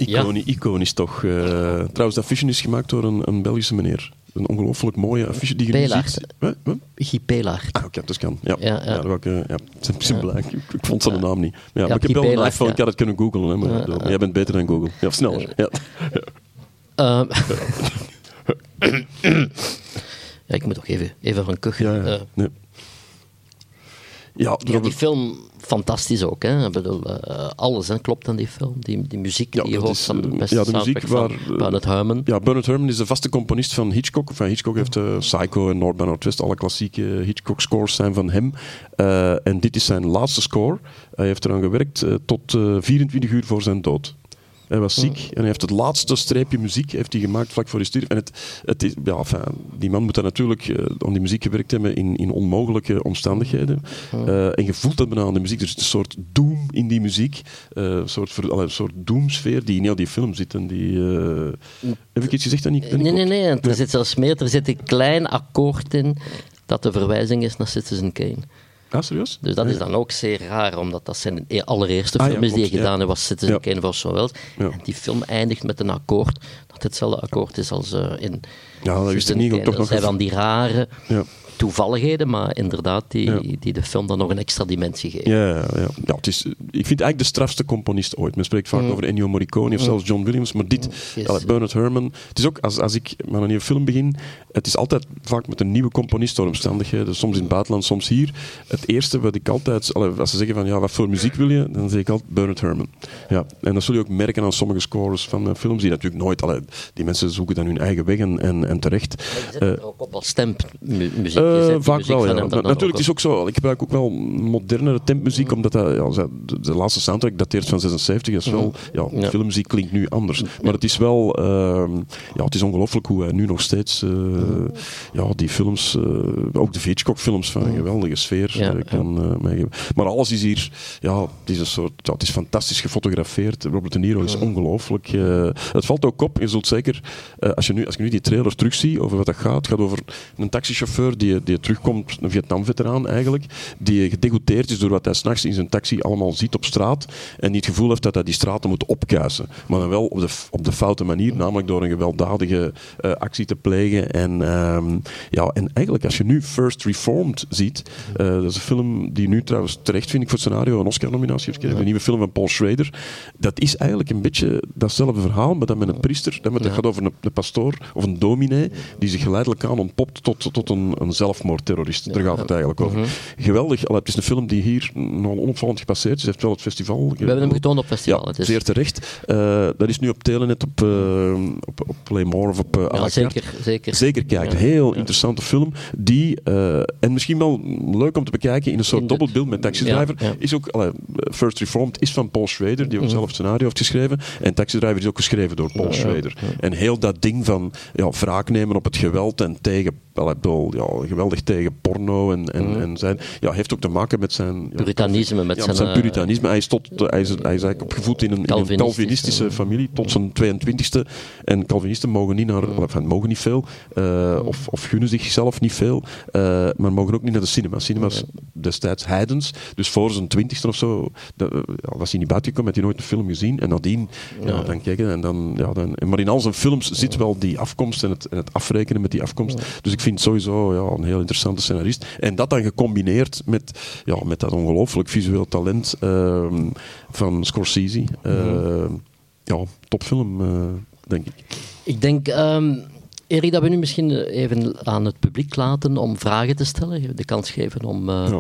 Iconi, Iconisch toch. eh, trouwens, dat affiche is gemaakt door een, een Belgische meneer. Een ongelooflijk mooie affiche die je nu Pelaert. ziet. Guy Pelaert. Ah, oké, dat kan. Ja, Ja, ja, ja. ik, eh, ja, het is simpel, ik, ik vond zijn naam niet. Ja, Ja, maar ik heb wel een iPhone, ja. ik had het kunnen googlen. Hè, maar, Ja, ja. Jij bent beter dan Google. Ja, sneller. Ja. Ehm, Ja, ik moet toch even, even van kuchen. Ja, ja. Eh, Nee. Ja, ja, die film, fantastisch ook. Hè? Ik bedoel, eh, alles hè, klopt aan die film. Die, die muziek die je hoort van de eh, beste ja, de muziek waar, van eh, Bernard Herrmann. Ja, Bernard Herrmann is de vaste componist van Hitchcock. Enfin, Hitchcock heeft Psycho en North by Northwest, alle klassieke Hitchcock-scores zijn van hem. En dit is zijn laatste score. Hij heeft eraan gewerkt tot eh, 24 uur voor zijn dood. Hij was ziek en hij heeft het laatste streepje muziek heeft hij gemaakt vlak voor hij stierf. En het, het is, ja, enfin, die man moet dan natuurlijk eh, aan die muziek gewerkt hebben in, in onmogelijke omstandigheden. Eh, en je voelt dat bijna aan de muziek. Er zit een soort doom in die muziek. Eh, een, soort, ver- allee, een soort doomsfeer die in heel die film zit. En die, heb ik iets gezegd dat niet, dat niet Nee, nee, nee. Er zit zelfs meer. Er zit een klein akkoord in dat de verwijzing is naar Citizen Kane. Ah, serieus? Dus dat Ja, is dan ook zeer raar, omdat dat zijn e- allereerste Ah, ja, film is die hij gedaan heeft, was Citizen Ja. Kane. Ja. En die film eindigt met een akkoord dat hetzelfde akkoord is als eh, in Ja, dat wist ik Citizen niet. Toch Dat nog van die rare Ja. Toevalligheden, maar inderdaad die, Ja. die de film dan nog een extra dimensie geven. Ja, ja, ja. het is, ik vind het eigenlijk de strafste componist ooit. Men spreekt vaak Mm. over Ennio Morricone of Mm. zelfs John Williams, maar dit, Yes. ja, Bernard Herrmann. Het is ook, als, als ik met een nieuwe film begin, het is altijd vaak met een nieuwe componist door omstandigheden, soms in het buitenland, soms hier. Het eerste wat ik altijd, allee, als ze zeggen van, ja, wat voor muziek wil je, dan zeg ik altijd Bernard Herrmann. Ja, en dat zul je ook merken aan sommige scores van eh, films, die natuurlijk nooit, allee, die mensen zoeken dan hun eigen weg en, en, en terecht. Je zet Eh, het ook op als stempmuziek. Eh, vaak wel, ja. Na- Natuurlijk, het is ook zo. Ik gebruik ook wel modernere tempmuziek, omdat dat, ja, de, de laatste soundtrack dateert van 76. Dat is wel, ja, Ja. filmmuziek klinkt nu anders. Maar het is wel, ehm, ja, het is ongelooflijk hoe hij nu nog steeds, eh, ja, die films, eh, ook de Hitchcock-films van een geweldige sfeer kan meegeven. Maar alles is hier, ja, het is een soort, ja, het is fantastisch gefotografeerd. Robert De Niro is ongelooflijk. het valt ook op, je zult zeker, als, je nu, als je nu die trailer terugziet over wat dat gaat, het gaat over een taxichauffeur die, die terugkomt, een Vietnam-veteraan eigenlijk, die gedegoûteerd is door wat hij s'nachts in zijn taxi allemaal ziet op straat en die het gevoel heeft dat hij die straten moet opkuisen. Maar dan wel op de, op de foute manier, namelijk door een gewelddadige eh, actie te plegen. En, ehm, ja, en eigenlijk, als je nu First Reformed ziet, eh, dat is een film die nu trouwens terecht, vind ik, voor het scenario een Oscar-nominatie heeft gekregen, een nieuwe film van Paul Schrader. Dat is eigenlijk een beetje datzelfde verhaal, maar dan met een priester. Dat met, het gaat over een, een pastoor of een dominee die zich geleidelijk aan ontpopt tot, tot een, een zelfmoordterrorist. Daar gaat het eigenlijk over. Mhm. Geweldig. Allee, het is een film die hier nogal onopvallend gepasseerd is. Hij heeft wel het festival. We hebben hem getoond op festival. Ja, zeer terecht. Eh, dat is nu op Telenet, op, eh op, op Playmore of op carte. zeker, zeker. Zeker kijken. Heel interessante film. Die, en misschien wel leuk om te bekijken in een soort dobbelbeeld met Taxi Driver. Is ook, allee, First Reformed is van Paul Schrader, die ook Mhm. zelf het scenario heeft geschreven. En Taxi Driver is ook geschreven door Paul Schrader. En heel dat ding van ja, wraak nemen op het geweld en tegen, bedoel, ja, geweldig tegen porno en, en, Mhm. en zijn, ja, heeft ook te maken met zijn... Puritanisme, met ja, zijn, zijn eh, puritanisme. Hij is, tot, hij is, hij is eigenlijk opgevoed in een, in een Calvinistische, familie tot zijn 22e. En Calvinisten mogen niet naar, wel, enfin, mogen niet veel, eh, of, of gunnen zichzelf niet veel, eh, maar mogen ook niet naar de cinema. Cinema's destijds heidens, dus voor zijn 20e of zo, ja, was hij niet buiten gekomen, had hij nooit een film gezien. En nadien, ja, Ja. dan kijken en dan, ja, dan, maar in al zijn films zit wel die afkomst en het, en het afrekenen met die afkomst. Dus ik vind sowieso ja, een heel interessante scenarist. En dat dan gecombineerd met, ja, met dat ongelooflijk visueel talent ehm, van Scorsese. Ehm, Ja, topfilm, eh, denk ik. Ik denk, ehm Erik, dat we nu misschien even aan het publiek laten om vragen te stellen. De kans geven om... eh, Ja.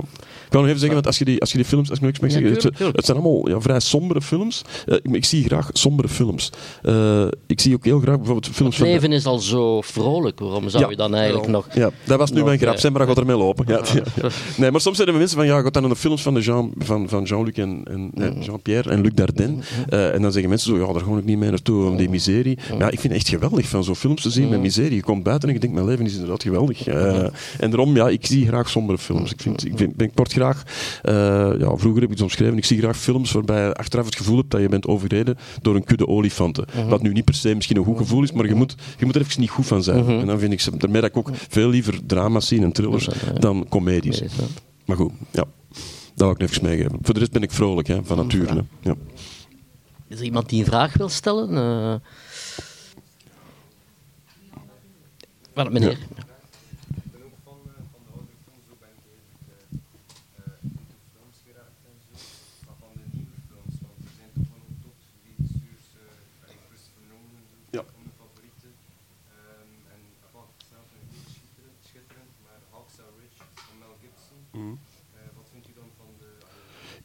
Ik wil nog even zeggen, want als je die, als je die films, als ik niks mag Ja, zeggen, tuurlijk, het, het zijn allemaal ja, vrij sombere films. Eh, ik, ik zie graag sombere films. Eh, ik zie ook heel graag bijvoorbeeld films Het van... leven is al zo vrolijk. Waarom zou Ja. je dan eigenlijk nog... Ja, dat was nu nog, mijn grap. eh, Sembra gaat ermee lopen. Ja, ja, ja. Nee, maar soms zijn er mensen van, ja, gaat dan naar de films van, de Jean, van, van Jean-Luc en, en nee, Jean-Pierre en Luc Dardenne. Eh, en dan zeggen mensen zo, ja, daar ga ik niet mee naartoe om die miserie. Maar ja, ik vind het echt geweldig van zo'n films te zien met miserie. Je komt buiten en je denkt, mijn leven is inderdaad geweldig. Eh, en daarom, ja, ik zie graag sombere films. Ik, vind, ik, vind, ik word graag, eh, ja, vroeger heb ik het omschreven, ik zie graag films waarbij je achteraf het gevoel hebt dat je bent overreden door een kudde olifanten. Wat nu niet per se misschien een goed gevoel is, maar je moet, je moet er even niet goed van zijn. En dan vind ik ze, daarmee dat ik ook veel liever drama's zie en thrillers dan comedies. Maar goed, ja. Dat wil ik even meegeven. Voor de rest ben ik vrolijk, hè, van nature. hè. Ja. Is er iemand die een vraag wil stellen? Eh hverdagsmeninger. Ja.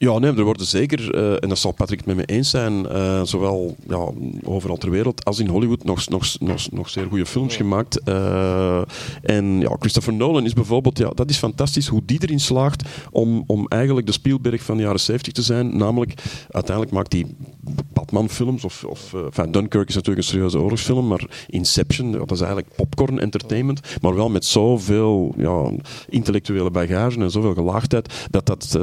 Ja, nee, er worden zeker, eh, en dat zal Patrick het met me eens zijn, eh, zowel ja, overal ter wereld als in Hollywood nog, nog, nog, nog zeer goede films gemaakt. Eh, en ja, Christopher Nolan is bijvoorbeeld, ja, dat is fantastisch hoe die erin slaagt om, om eigenlijk de Spielberg van de jaren 70 te zijn. Namelijk, uiteindelijk maakt hij Batman-films, of, of enfin, Dunkirk is natuurlijk een serieuze oorlogsfilm, maar Inception, dat is eigenlijk popcorn entertainment, maar wel met zoveel ja, intellectuele bagage en zoveel gelaagdheid, dat dat,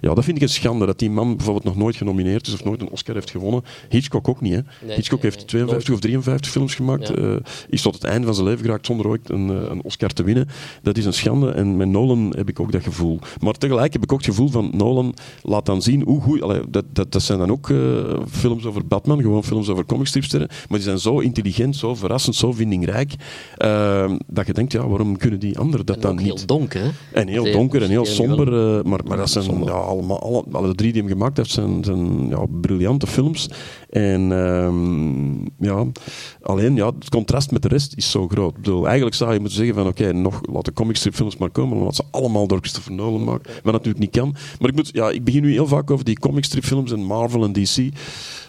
ja, dat vind ik een schande dat die man bijvoorbeeld nog nooit genomineerd is of nooit een Oscar heeft gewonnen. Hitchcock ook niet. Hè? Nee, Hitchcock nee, heeft nee, 52 of 53 films gemaakt. Ja. eh, is tot het einde van zijn leven geraakt zonder ooit een, eh, een Oscar te winnen. Dat is een schande. En met Nolan heb ik ook dat gevoel. Maar tegelijk heb ik ook het gevoel van Nolan laat dan zien hoe goed. allee, dat, dat, dat zijn dan ook eh, films over Batman, gewoon films over comicstripsterren. Maar die zijn zo intelligent, zo verrassend, zo vindingrijk. eh, dat je denkt, ja, waarom kunnen die anderen dat En dan niet? heel donker, hè? En heel donker en heel somber. eh, maar, maar dat zijn ja, allemaal, alle, alle drie die hem gemaakt heeft, zijn, zijn ja, briljante films. En ehm, ja, alleen ja, het contrast met de rest is zo groot. Ik bedoel, eigenlijk zou je moeten zeggen van oké, nog laat de comicstripfilms maar komen, omdat ze allemaal door Christopher Nolan maken. Wat natuurlijk niet kan. Maar ik, moet, ja, ik begin nu heel vaak over die comicstripfilms en Marvel en DC.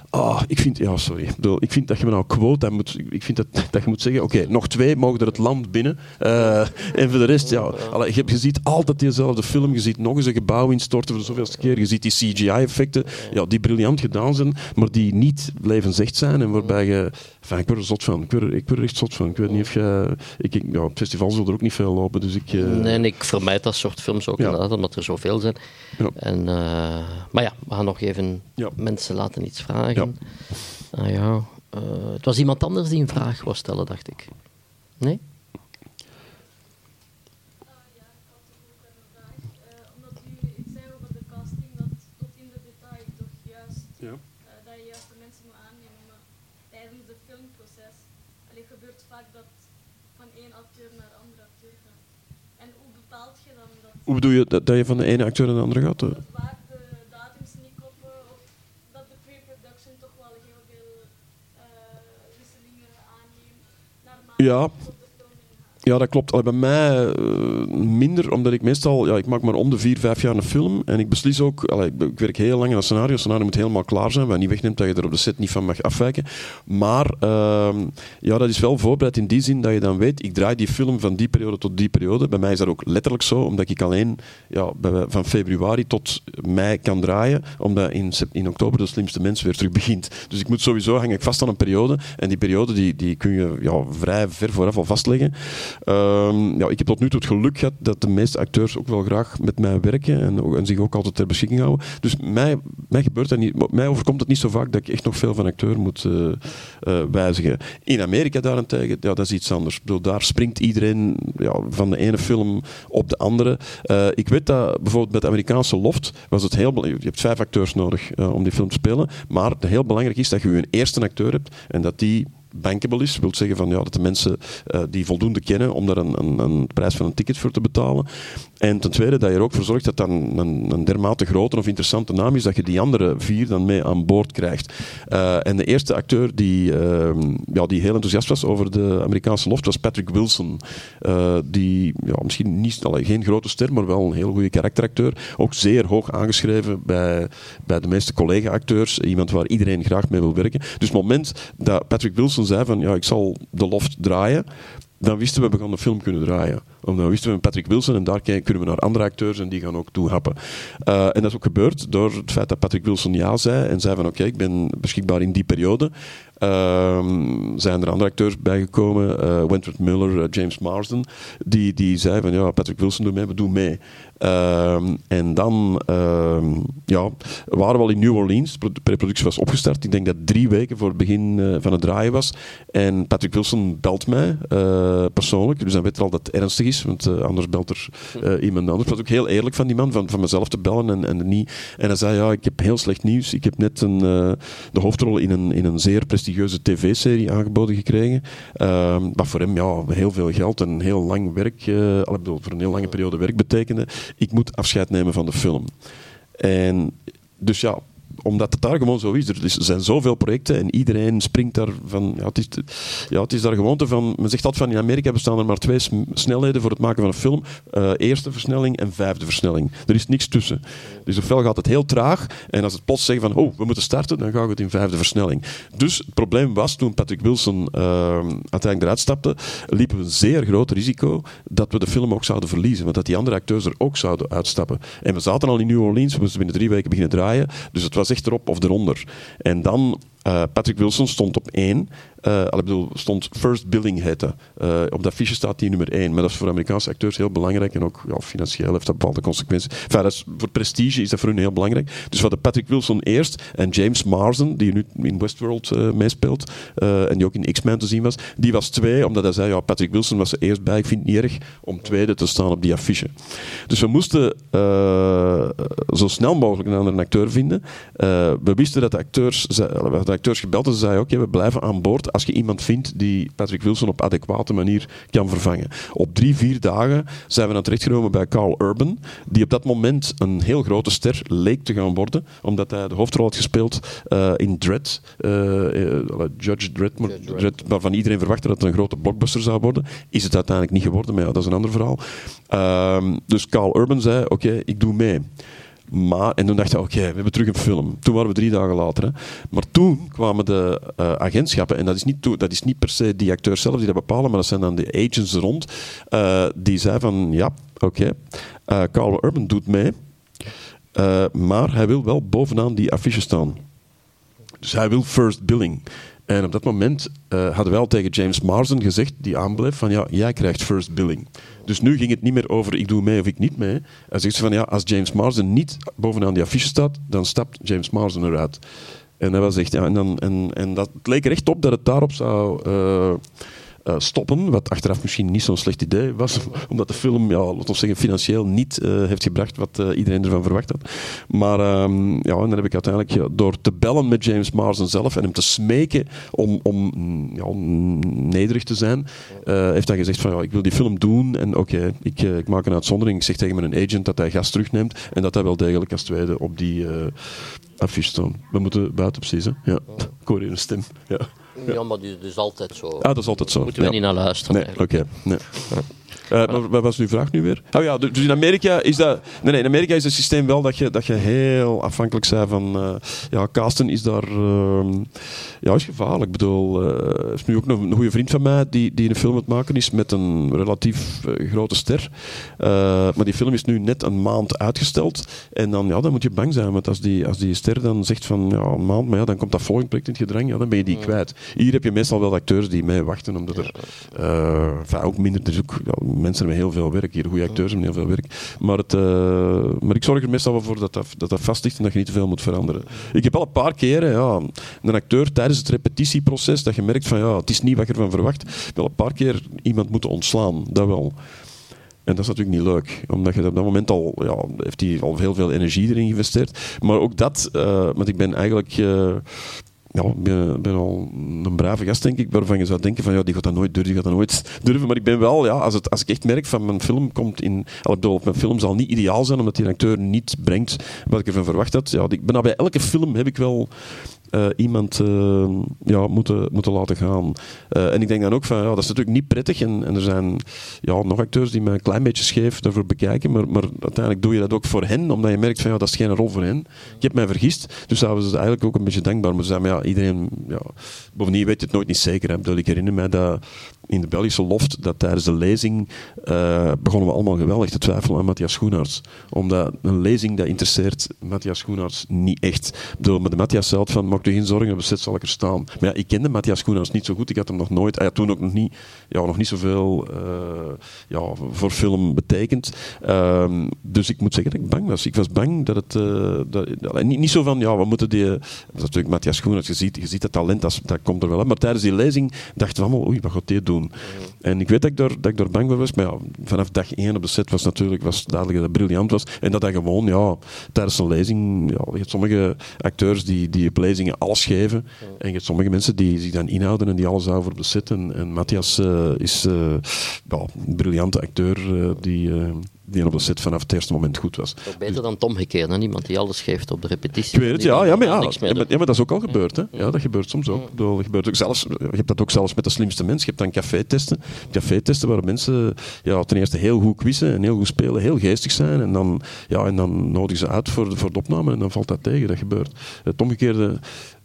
Ah, ik vind, ja, sorry. Ik, bedoel, ik vind dat je me nou quote, dat moet, ik vind dat, dat je moet zeggen, oké, nog twee mogen er het land binnen. Eh, en voor de rest, ja, allee, je, hebt- je ziet altijd diezelfde film, je ziet nog eens een gebouw instorten voor de zoveelste keer, je ziet die CGI-effecten, ja, die briljant gedaan zijn, maar die niet levensecht zijn en waarbij je, enfin, ik word er zot van, ik word, er- ik word er echt zot van. Ik weet niet of je, ik, ik, ja, op festivals zullen er ook niet veel lopen, dus ik... eh, Nee, en ik vermijd dat soort films ook Ja. inderdaad, omdat er zoveel zijn. Ja. En, eh, maar ja, we gaan nog even mensen laten iets vragen. Ah, ja. eh, het was iemand anders die een vraag wou stellen, dacht ik. Nee? Ja. dat je juist de mensen moet aannemen, maar tijdens het filmproces allee, gebeurt vaak dat van één acteur naar de andere acteur gaat. En hoe bepaalt je dan dat Hoe bedoel je dat, dat je van de ene acteur naar de andere gaat? Ja. Ja, dat klopt. Allee, bij mij eh, minder, omdat ik meestal... Ja, ik maak maar om de vier, vijf jaar een film. En ik beslis ook... Allee, ik, werk heel lang aan een scenario. Het scenario moet helemaal klaar zijn. Wat niet wegneemt dat je er op de set niet van mag afwijken. Maar ehm, ja, dat is wel voorbereid in die zin dat je dan weet... Ik draai die film van die periode tot die periode. Bij mij is dat ook letterlijk zo. Omdat ik alleen ja, van februari tot mei kan draaien. Omdat in, in oktober de slimste mens weer terug begint. Dus ik moet sowieso hang ik vast aan een periode. En die periode die, die kun je ja, vrij ver vooraf al vastleggen. Ehm, ja, ik heb tot nu toe het geluk gehad dat de meeste acteurs ook wel graag met mij werken en, zich ook altijd ter beschikking houden. Dus mij, mij gebeurt dat niet. Mij overkomt het niet zo vaak dat ik echt nog veel van acteur moet eh, eh, wijzigen. In Amerika daarentegen, ja, dat is iets anders. Daar springt iedereen ja, van de ene film op de andere. Eh, ik weet dat bijvoorbeeld bij de Amerikaanse Loft was het heel. Je hebt vijf acteurs nodig om die film te spelen. Maar heel belangrijk is dat je een eerste acteur hebt en dat die bankable is. Dat wil zeggen van, ja, dat de mensen eh, die voldoende kennen om daar een, een, een prijs van een ticket voor te betalen. En ten tweede dat je er ook voor zorgt dat dat een, een, dermate grote of interessante naam is dat je die andere vier dan mee aan boord krijgt. Eh, en de eerste acteur die, ehm, ja, die heel enthousiast was over de Amerikaanse loft was Patrick Wilson. Eh, die ja, misschien niet, allee, geen grote ster, maar wel een heel goede karakteracteur. Ook zeer hoog aangeschreven bij, bij de meeste collega-acteurs. Iemand waar iedereen graag mee wil werken. Dus het moment dat Patrick Wilson zei van ja, ik zal de loft draaien, dan wisten we, we gaan de film kunnen draaien. Omdat dan wisten we Patrick Wilson en daar kunnen we naar andere acteurs en die gaan ook toehappen. Eh, en dat is ook gebeurd door het feit dat Patrick Wilson ja zei en zei van oké, ik ben beschikbaar in die periode. Ehm, zijn er andere acteurs bijgekomen, eh Wentworth Miller, eh, James Marsden, die, die zei van ja, Patrick Wilson doe mee, we doen mee. Ehm, en dan ehm, ja, waren we al in New Orleans. De pro- preproductie was opgestart. Ik denk dat drie weken voor het begin van het draaien was. En Patrick Wilson belt mij persoonlijk. Dus dan weet er al dat ernstig is, want eh, anders belt er eh, iemand anders. Het was ook heel eerlijk van die man, van, van mezelf te bellen en, en niet. En hij zei, ja, ik heb heel slecht nieuws. Ik heb net een, eh, de hoofdrol in een, in een zeer prestigieuze tv-serie aangeboden gekregen. Ehm, wat voor hem ja, heel veel geld en heel lang werk, al, voor een heel lange periode werk betekende. Ik moet afscheid nemen van de film. En dus ja, omdat het daar gewoon zo is. Er zijn zoveel projecten en iedereen springt daar van. Ja, het, is, ja, het is daar gewoonte van. Men zegt altijd van in Amerika bestaan er maar twee snelheden voor het maken van een film: Eh, eerste versnelling en vijfde versnelling. Er is niks tussen. Dus ofwel gaat het heel traag en als het plots zeggen van oh, we moeten starten, dan gaat het in vijfde versnelling. Dus het probleem was toen Patrick Wilson eh, uiteindelijk eruit stapte, liepen we een zeer groot risico dat we de film ook zouden verliezen. Want dat die andere acteurs er ook zouden uitstappen. En we zaten al in New Orleans, we moesten binnen drie weken beginnen draaien. Dus het was echt erop of eronder. En dan, eh, Patrick Wilson stond op één. Eh, bedoel, stond First Billing heette. Eh, op dat fiche staat die nummer één. Maar dat is voor Amerikaanse acteurs heel belangrijk. En ook ja, financieel heeft dat bepaalde consequenties. Enfin, is, voor prestige is dat voor hun heel belangrijk. Dus we hadden Patrick Wilson eerst. En James Marsden, die nu in Westworld meespeelt. en die ook in X-Men te zien was. Die was twee, omdat hij zei, ja, Patrick Wilson was er eerst bij. Ik vind het niet erg om tweede te staan op die affiche. Dus we moesten zo snel mogelijk een andere acteur vinden. We wisten dat de acteurs, zei- we hadden de acteurs gebeld en ze zeiden, oké, we blijven aan boord als je iemand vindt die Patrick Wilson op adequate manier kan vervangen. Op drie, vier dagen zijn we dan terechtgenomen bij Carl Urban, die op dat moment een heel grote ster leek te gaan worden, omdat hij de hoofdrol had gespeeld eh, in Dread, eh, eh, Judge Dredd, maar- Dredd, waarvan iedereen verwachtte dat het een grote blockbuster zou worden. Is het uiteindelijk niet geworden, maar ja, dat is een ander verhaal. Ehm, dus Carl Urban zei, oké, ik doe mee. Maar, en toen dachten we, oké, we hebben terug een film. Toen waren we drie dagen later. Hè. Maar toen kwamen de eh, agentschappen, en dat is, niet dat is niet per se die acteurs zelf die dat bepalen, maar dat zijn dan de agents rond, eh, die zeiden van, ja, oké, eh, Carl Urban doet mee, maar hij wil wel bovenaan die affiche staan. Dus hij wil first billing. En op dat moment eh, hadden wij al tegen James Marsden gezegd, die aanbleef, van ja, jij krijgt first billing. Dus nu ging het niet meer over ik doe mee of ik niet mee. Hij zegt van ja, als James Marsden niet bovenaan die affiche staat, dan stapt James Marsden eruit. En dat was echt, ja, en, dan, en, en dat het leek er echt op dat het daarop zou eh, eh, stoppen. Wat achteraf misschien niet zo'n slecht idee was, omdat de film, ja, laten we zeggen, financieel niet eh, heeft gebracht wat eh, iedereen ervan verwacht had. Maar ehm, ja, en dan heb ik uiteindelijk door te bellen met James Marsden zelf en hem te smeken om, om mm, ja, nederig te zijn, heeft hij gezegd van ja, ik wil die film doen en oké, ik, ik maak een uitzondering. Ik zeg tegen mijn agent dat hij gas terugneemt en dat hij wel degelijk als tweede op die affiche staat. We moeten buiten precies, hè? Ja. Ik hoor hier een stem. Ja. Ja, maar dat is altijd zo. Ah, dat is altijd zo. Moeten we Ja. niet naar luisteren. Nee, oké. Nee. Eh, maar wat was uw vraag nu weer? Oh ja, dus in Amerika is dat. Nee, nee, in Amerika is het systeem wel dat je, dat je heel afhankelijk bent van. eh, ja, casten is daar. ehm, ja, is gevaarlijk. Ik bedoel, eh, er is nu ook nog een goede vriend van mij die, die een film aan het maken is met een relatief grote ster. Maar die film is nu net een maand uitgesteld. En dan, ja, dan moet je bang zijn. Want als die, als die ster dan zegt van ja, een maand, maar ja, dan komt dat volgende project in het gedrang, ja, dan ben je die kwijt. Hier heb je meestal wel acteurs die mee wachten, omdat er ook minder. Er ook ja, mensen met heel veel werk hier, goede acteurs met heel veel werk. Maar, het, eh, maar ik zorg er meestal wel voor dat dat, dat dat vast ligt en dat je niet te veel moet veranderen. Ik heb al een paar keren ja, een acteur tijdens het repetitieproces dat je merkt van ja, het is niet wat je ervan verwacht. Wel een paar keer iemand moeten ontslaan, dat wel. En dat is natuurlijk niet leuk, omdat je op dat moment al, ja, heeft hij al heel veel energie erin geïnvesteerd. Maar ook dat, eh, want ik ben eigenlijk, eh, ja, ik ben, ben al een brave gast, denk ik, waarvan je zou denken van, ja, die gaat dat nooit durven, die gaat dat nooit durven. Maar ik ben wel, ja, als, het, als ik echt merk van mijn film komt in, al, bedoel, mijn film zal niet ideaal zijn, omdat die acteur niet brengt wat ik ervan verwacht had. Ja, ik ben bij elke film heb ik wel eh, iemand eh, ja, moeten, moeten laten gaan. Eh, en ik denk dan ook van, ja, dat is natuurlijk niet prettig. En, en er zijn ja, nog acteurs die me een klein beetje scheef daarvoor bekijken. Maar, maar uiteindelijk doe je dat ook voor hen, omdat je merkt van, ja, dat is geen rol voor hen. Ik heb mij vergist. Dus was ze eigenlijk ook een beetje dankbaar. Ze zeiden, maar ja, iedereen... Ja, bovendien weet je het nooit niet zeker. Hè. Ik herinner mij dat in de Belgische loft, dat tijdens de lezing eh, begonnen we allemaal geweldig te twijfelen aan Matthias Schoenaerts. Omdat een lezing, dat interesseert Matthias Schoenaerts niet echt. Ik bedoel, de Matthias zei van, maak je geen zorgen, op zal ik er staan. Maar ja, ik kende Matthias Schoenaerts niet zo goed. Ik had hem nog nooit, hij had toen ook nog niet, ja, nog niet zoveel eh, ja, voor film betekend. Ehm, dus ik moet zeggen dat ik bang was. Ik was bang dat het... eh, dat, niet, niet zo van, ja, we moeten die... Dat is natuurlijk Matthias Schoenaerts, je ziet, je ziet dat talent, dat, dat komt er wel uit. Maar tijdens die lezing dachten we allemaal, oei, wat gaat dit doen? En ik weet dat ik, daar, dat ik daar bang voor was, maar ja, vanaf dag één op de set was natuurlijk was duidelijk dat het briljant was. En dat hij gewoon, ja, tijdens een lezing, ja, je hebt sommige acteurs die, die op lezingen alles geven. En je hebt sommige mensen die zich dan inhouden en die alles houden op de set. En, en Matthias eh, is eh, ja, een briljante acteur eh, die, die op de set vanaf het eerste moment goed was. Toch beter dan het omgekeerde, hè? iemand die alles geeft op de repetitie. Ik weet het, ja, ja, maar ja, ja, maar, ja, maar dat is ook al gebeurd. Hè? Ja, dat gebeurt soms ook. Dat gebeurt ook zelfs, je hebt dat ook zelfs met de slimste mens. Je hebt dan café-testen. Café-testen waar mensen ja, ten eerste heel goed quizzen en heel goed spelen, heel geestig zijn. En dan, ja, en dan nodigen ze uit voor, de- voor de opname en dan valt dat tegen. Dat gebeurt. Het omgekeerde...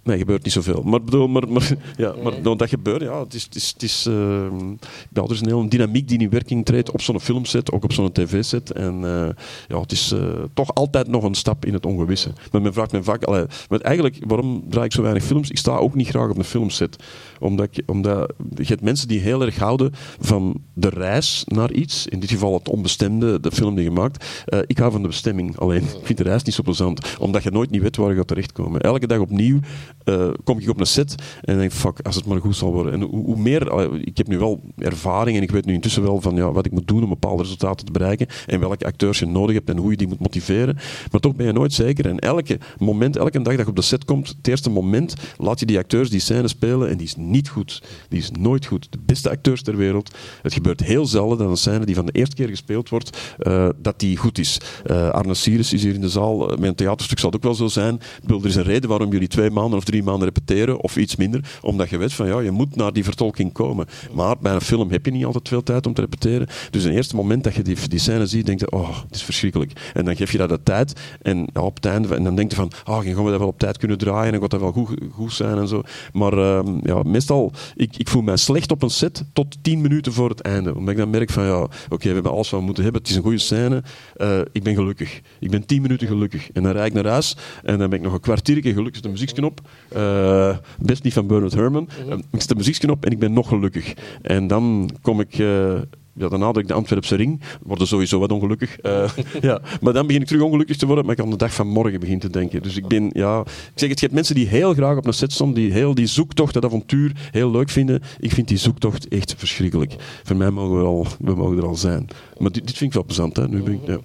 Nee, gebeurt niet zoveel. Maar, bedoel, maar, maar, ja, maar nou, dat gebeurt, ja. Het is, het is, het is, ehm, ja, er is een hele dynamiek die in werking treedt op zo'n filmset, ook op zo'n tv-set. En eh, ja, het is eh, toch altijd nog een stap in het ongewisse. Maar men vraagt me vaak, allee, maar eigenlijk, waarom draai ik zo weinig films? Ik sta ook niet graag op een filmset. Omdat, ik, omdat je hebt mensen die heel erg houden van de reis naar iets. In dit geval het onbestemde, de film die je maakt. Eh, ik hou van de bestemming. Alleen, ik vind de reis niet zo plezant. Omdat je nooit niet weet waar je gaat terechtkomen. Elke dag opnieuw eh, kom ik op een set en denk fuck, als het maar goed zal worden. En hoe, hoe meer, ik heb nu wel ervaring en ik weet nu intussen wel van ja, wat ik moet doen om bepaalde resultaten te bereiken en welke acteurs je nodig hebt en hoe je die moet motiveren. Maar toch ben je nooit zeker. En elke moment, elke dag dat je op de set komt, het eerste moment, laat je die acteurs die scène spelen en die is niet goed. Die is nooit goed. De beste acteurs ter wereld. Het gebeurt heel zelden dat een scène die van de eerste keer gespeeld wordt, eh, dat die goed is. Eh, Arne Sirius is hier in de zaal. Een theaterstuk zal ook wel zo zijn. Ik er is een reden waarom jullie twee maanden of drie maanden repeteren, of iets minder, omdat je weet van ja, je moet naar die vertolking komen. Maar bij een film heb je niet altijd veel tijd om te repeteren. Dus het eerste moment dat je die, die scène ziet, denk je, oh, het is verschrikkelijk. En dan geef je dat de tijd en op het en dan denk je van, ah, oh, gaan we dat wel op tijd kunnen draaien en gaat dat wel goed, goed zijn en zo. Maar ehm, ja, meestal, ik, ik voel mij slecht op een set tot tien minuten voor het einde. Omdat ik dan merk van, ja, oké, we hebben alles wat we moeten hebben, het is een goede scène, Eh, ik ben gelukkig. Ik ben tien minuten gelukkig. En dan rijd ik naar huis en dan ben ik nog een kwartiertje gelukkig, de muzieksknop. Eh, best niet van Bernard Herrmann. Eh, ik zet de muzieksknop en ik ben nog gelukkig. En dan kom ik... eh, ja, dan nader ik de Antwerpse ring, worden sowieso wat ongelukkig. Ja. Maar dan begin ik terug ongelukkig te worden, maar ik aan de dag van morgen begin te denken. Dus ik ben, ja, ik zeg het, je hebt mensen die heel graag op een set staan, die heel die zoektocht, dat avontuur, heel leuk vinden. Ik vind die zoektocht echt verschrikkelijk. Voor mij mogen we, al, we mogen er al zijn. Maar dit, dit vind ik wel plezant, hè. Nu ben ik, ja.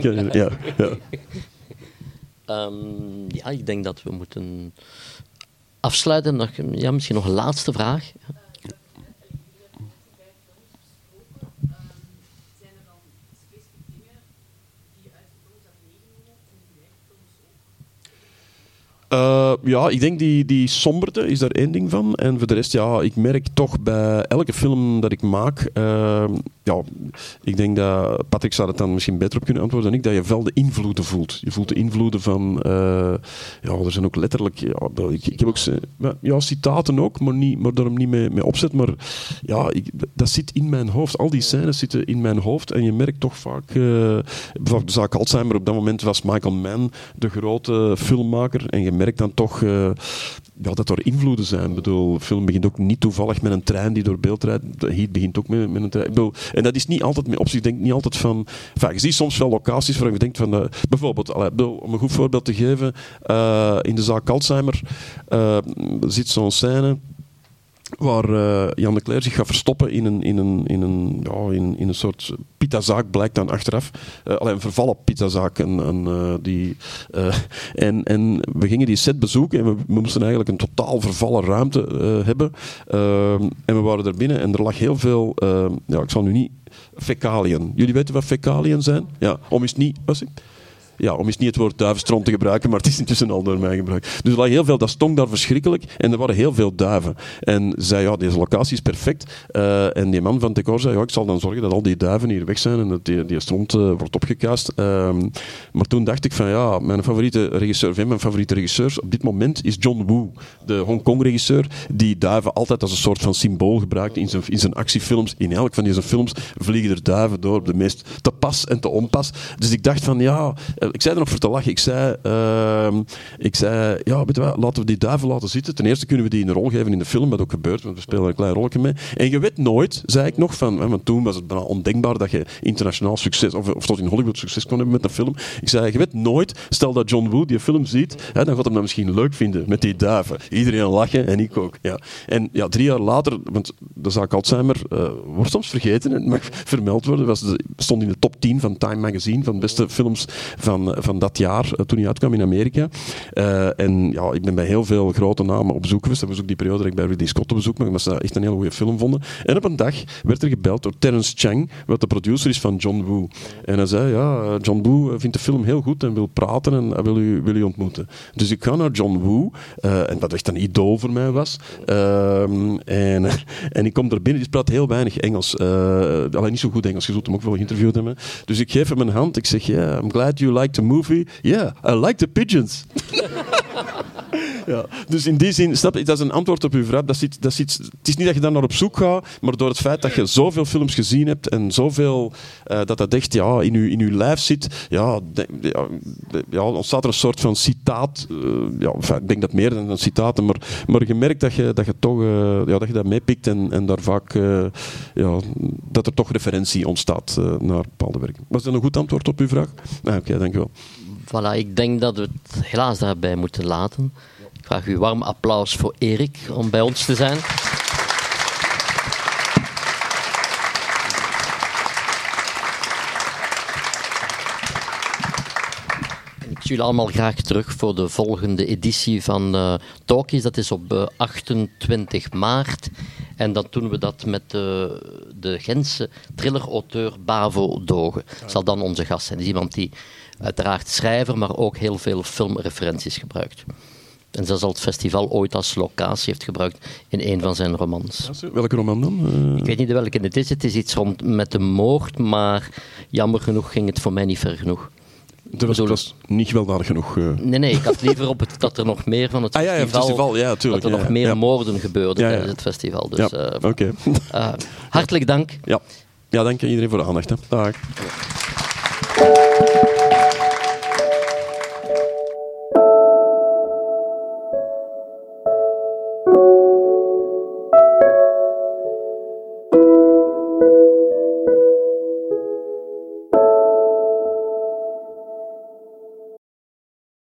ja, ja, ja. Ehm, ja, ik denk dat we moeten afsluiten. Ja, misschien nog een laatste vraag. Eh, ja, ik denk die, die somberte is daar één ding van. En voor de rest, ja, ik merk toch bij elke film dat ik maak. eh, ja, ik denk dat Patrick zou het dan misschien beter op kunnen antwoorden dan ik. Dat je wel de invloeden voelt. Je voelt de invloeden van. eh, ja, er zijn ook letterlijk. Ja, ik, ik heb ook ja, citaten ook, maar, niet, maar daarom niet mee, mee opzet. Maar ja, ik, dat zit in mijn hoofd. Al die scènes zitten in mijn hoofd. En je merkt toch vaak. bijvoorbeeld de zaak Alzheimer. Op dat moment was Michael Mann de grote filmmaker. En je merkt dan toch eh, ja, dat er invloeden zijn. Ik bedoel, de film begint ook niet toevallig met een trein die door beeld rijdt. De Heat begint ook met, met een trein. Ik bedoel, en dat is niet altijd met optie. Ik niet altijd van... Enfin, je ziet soms wel locaties waar je denkt van... eh, bijvoorbeeld, bedoel, om een goed voorbeeld te geven. eh, in de zaak Alzheimer zit zo'n scène waar eh, Jan de Cler zich gaat verstoppen in een, in een, in een, ja, in, in een soort pizzazaak, blijkt dan achteraf. Eh alleen een vervallen pizzazaak. Een, een, eh, die, en, en we gingen die set bezoeken en we, moesten eigenlijk een totaal vervallen ruimte hebben. En we waren er binnen en er lag heel veel, ja, ik zal nu niet, fecaliën. Jullie weten wat fecaliën zijn? Ja, om eens niet... Was het? Ja, om eens niet het woord duivenstront te gebruiken, maar het is intussen al door mij gebruikt. Dus er lag heel veel, dat stonk daar verschrikkelijk en er waren heel veel duiven. En zei, ja, deze locatie is perfect. Eh, en die man van decor zei, ja, ik zal dan zorgen dat al die duiven hier weg zijn en dat die, die stront eh, wordt opgekuist. Ehm, maar toen dacht ik van, ja, mijn favoriete regisseur, een mijn favoriete regisseurs op dit moment is John Woo, de Hongkong-regisseur, die duiven altijd als een soort van symbool gebruikt in zijn, in zijn actiefilms. In elk van deze films vliegen er duiven door op de meest te pas en te onpas. Dus ik dacht van, ja, ik zei er nog voor te lachen. Ik zei, ehm, ik zei ja, weet wat, laten we die duiven laten zitten. Ten eerste kunnen we die een rol geven in de film, wat ook gebeurt, want we spelen een klein rolletje mee. En je weet nooit, zei ik nog, van, want toen was het bijna ondenkbaar dat je internationaal succes, of, tot in Hollywood succes kon hebben met een film. Ik zei, je weet nooit, stel dat John Woo die film ziet, hè, dan gaat hem dat misschien leuk vinden met die duiven. Iedereen lachen en ik ook. Ja. En ja, drie jaar later, want de zaak Alzheimer eh, wordt soms vergeten en mag vermeld worden, was stond in de top 10 van Time Magazine van beste films van van, dat jaar, eh, toen hij uitkwam in Amerika. Eh, en ja, ik ben bij heel veel grote namen op bezoek geweest. Dat was ook die periode dat ik bij Ridley Scott op bezoek was. Ze echt een hele goede film vonden. En op een dag werd er gebeld door Terence Chang, wat de producer is van John Woo. En hij zei, ja, John Woo vindt de film heel goed en wil praten en wil u, wil u ontmoeten. Dus ik ga naar John Woo, eh, en dat echt een idool voor mij was. Ehm, en, en ik kom er binnen, die praat heel weinig Engels. Uh, alleen niet zo goed Engels, je zult hem ook wel geïnterviewd hebben. Dus ik geef hem een hand, ik zeg, yeah, I'm glad you liked the movie. Yeah, I like the pigeons. Ja, dus in die zin, dat is een antwoord op uw vraag. Dat is, dat iets, het is niet dat je daar naar op zoek gaat, maar door het feit dat je zoveel films gezien hebt en zoveel uh, dat dat echt ja, in, uw, in uw lijf zit, ja, ja, ontstaat er een soort van citaat. Uh, ja, ik denk dat meer dan een citaat, maar, maar je merkt dat je, dat je toch uh, ja, dat je dat meepikt en, en daar vaak ja, dat er toch referentie ontstaat naar bepaalde werken. Was dat een goed antwoord op uw vraag? Ah, Oké, okay, dankjewel. Voilà, ik denk dat we het helaas daarbij moeten laten. Ik vraag u warm applaus voor Erik om bij ons te zijn. Ik zie jullie allemaal graag terug voor de volgende editie van uh, Talkies. Dat is op uh, 28 maart. En dan doen we dat met de, de Gentse thriller-auteur Bavo Dogen. Zal dan onze gast zijn. Is iemand die uiteraard schrijver, maar ook heel veel filmreferenties gebruikt. En zelfs al het festival ooit als locatie heeft gebruikt in een van zijn romans. Welke roman dan? Uh... Ik weet niet welke het is. Het is iets rond met de moord, maar jammer genoeg ging het voor mij niet ver genoeg. Dat was, dat was niet gewelddadig genoeg. Uh... Nee, nee, ik had liever op het, dat er nog meer van het ah, ja, ja, festival, festival ja, tuurlijk, dat er ja, nog meer ja. moorden gebeurden Ja, ja. tijdens het festival. Dus, Ja, eh, eh, hartelijk dank. Ja. ja, dank iedereen voor de aandacht. Hè. Dag.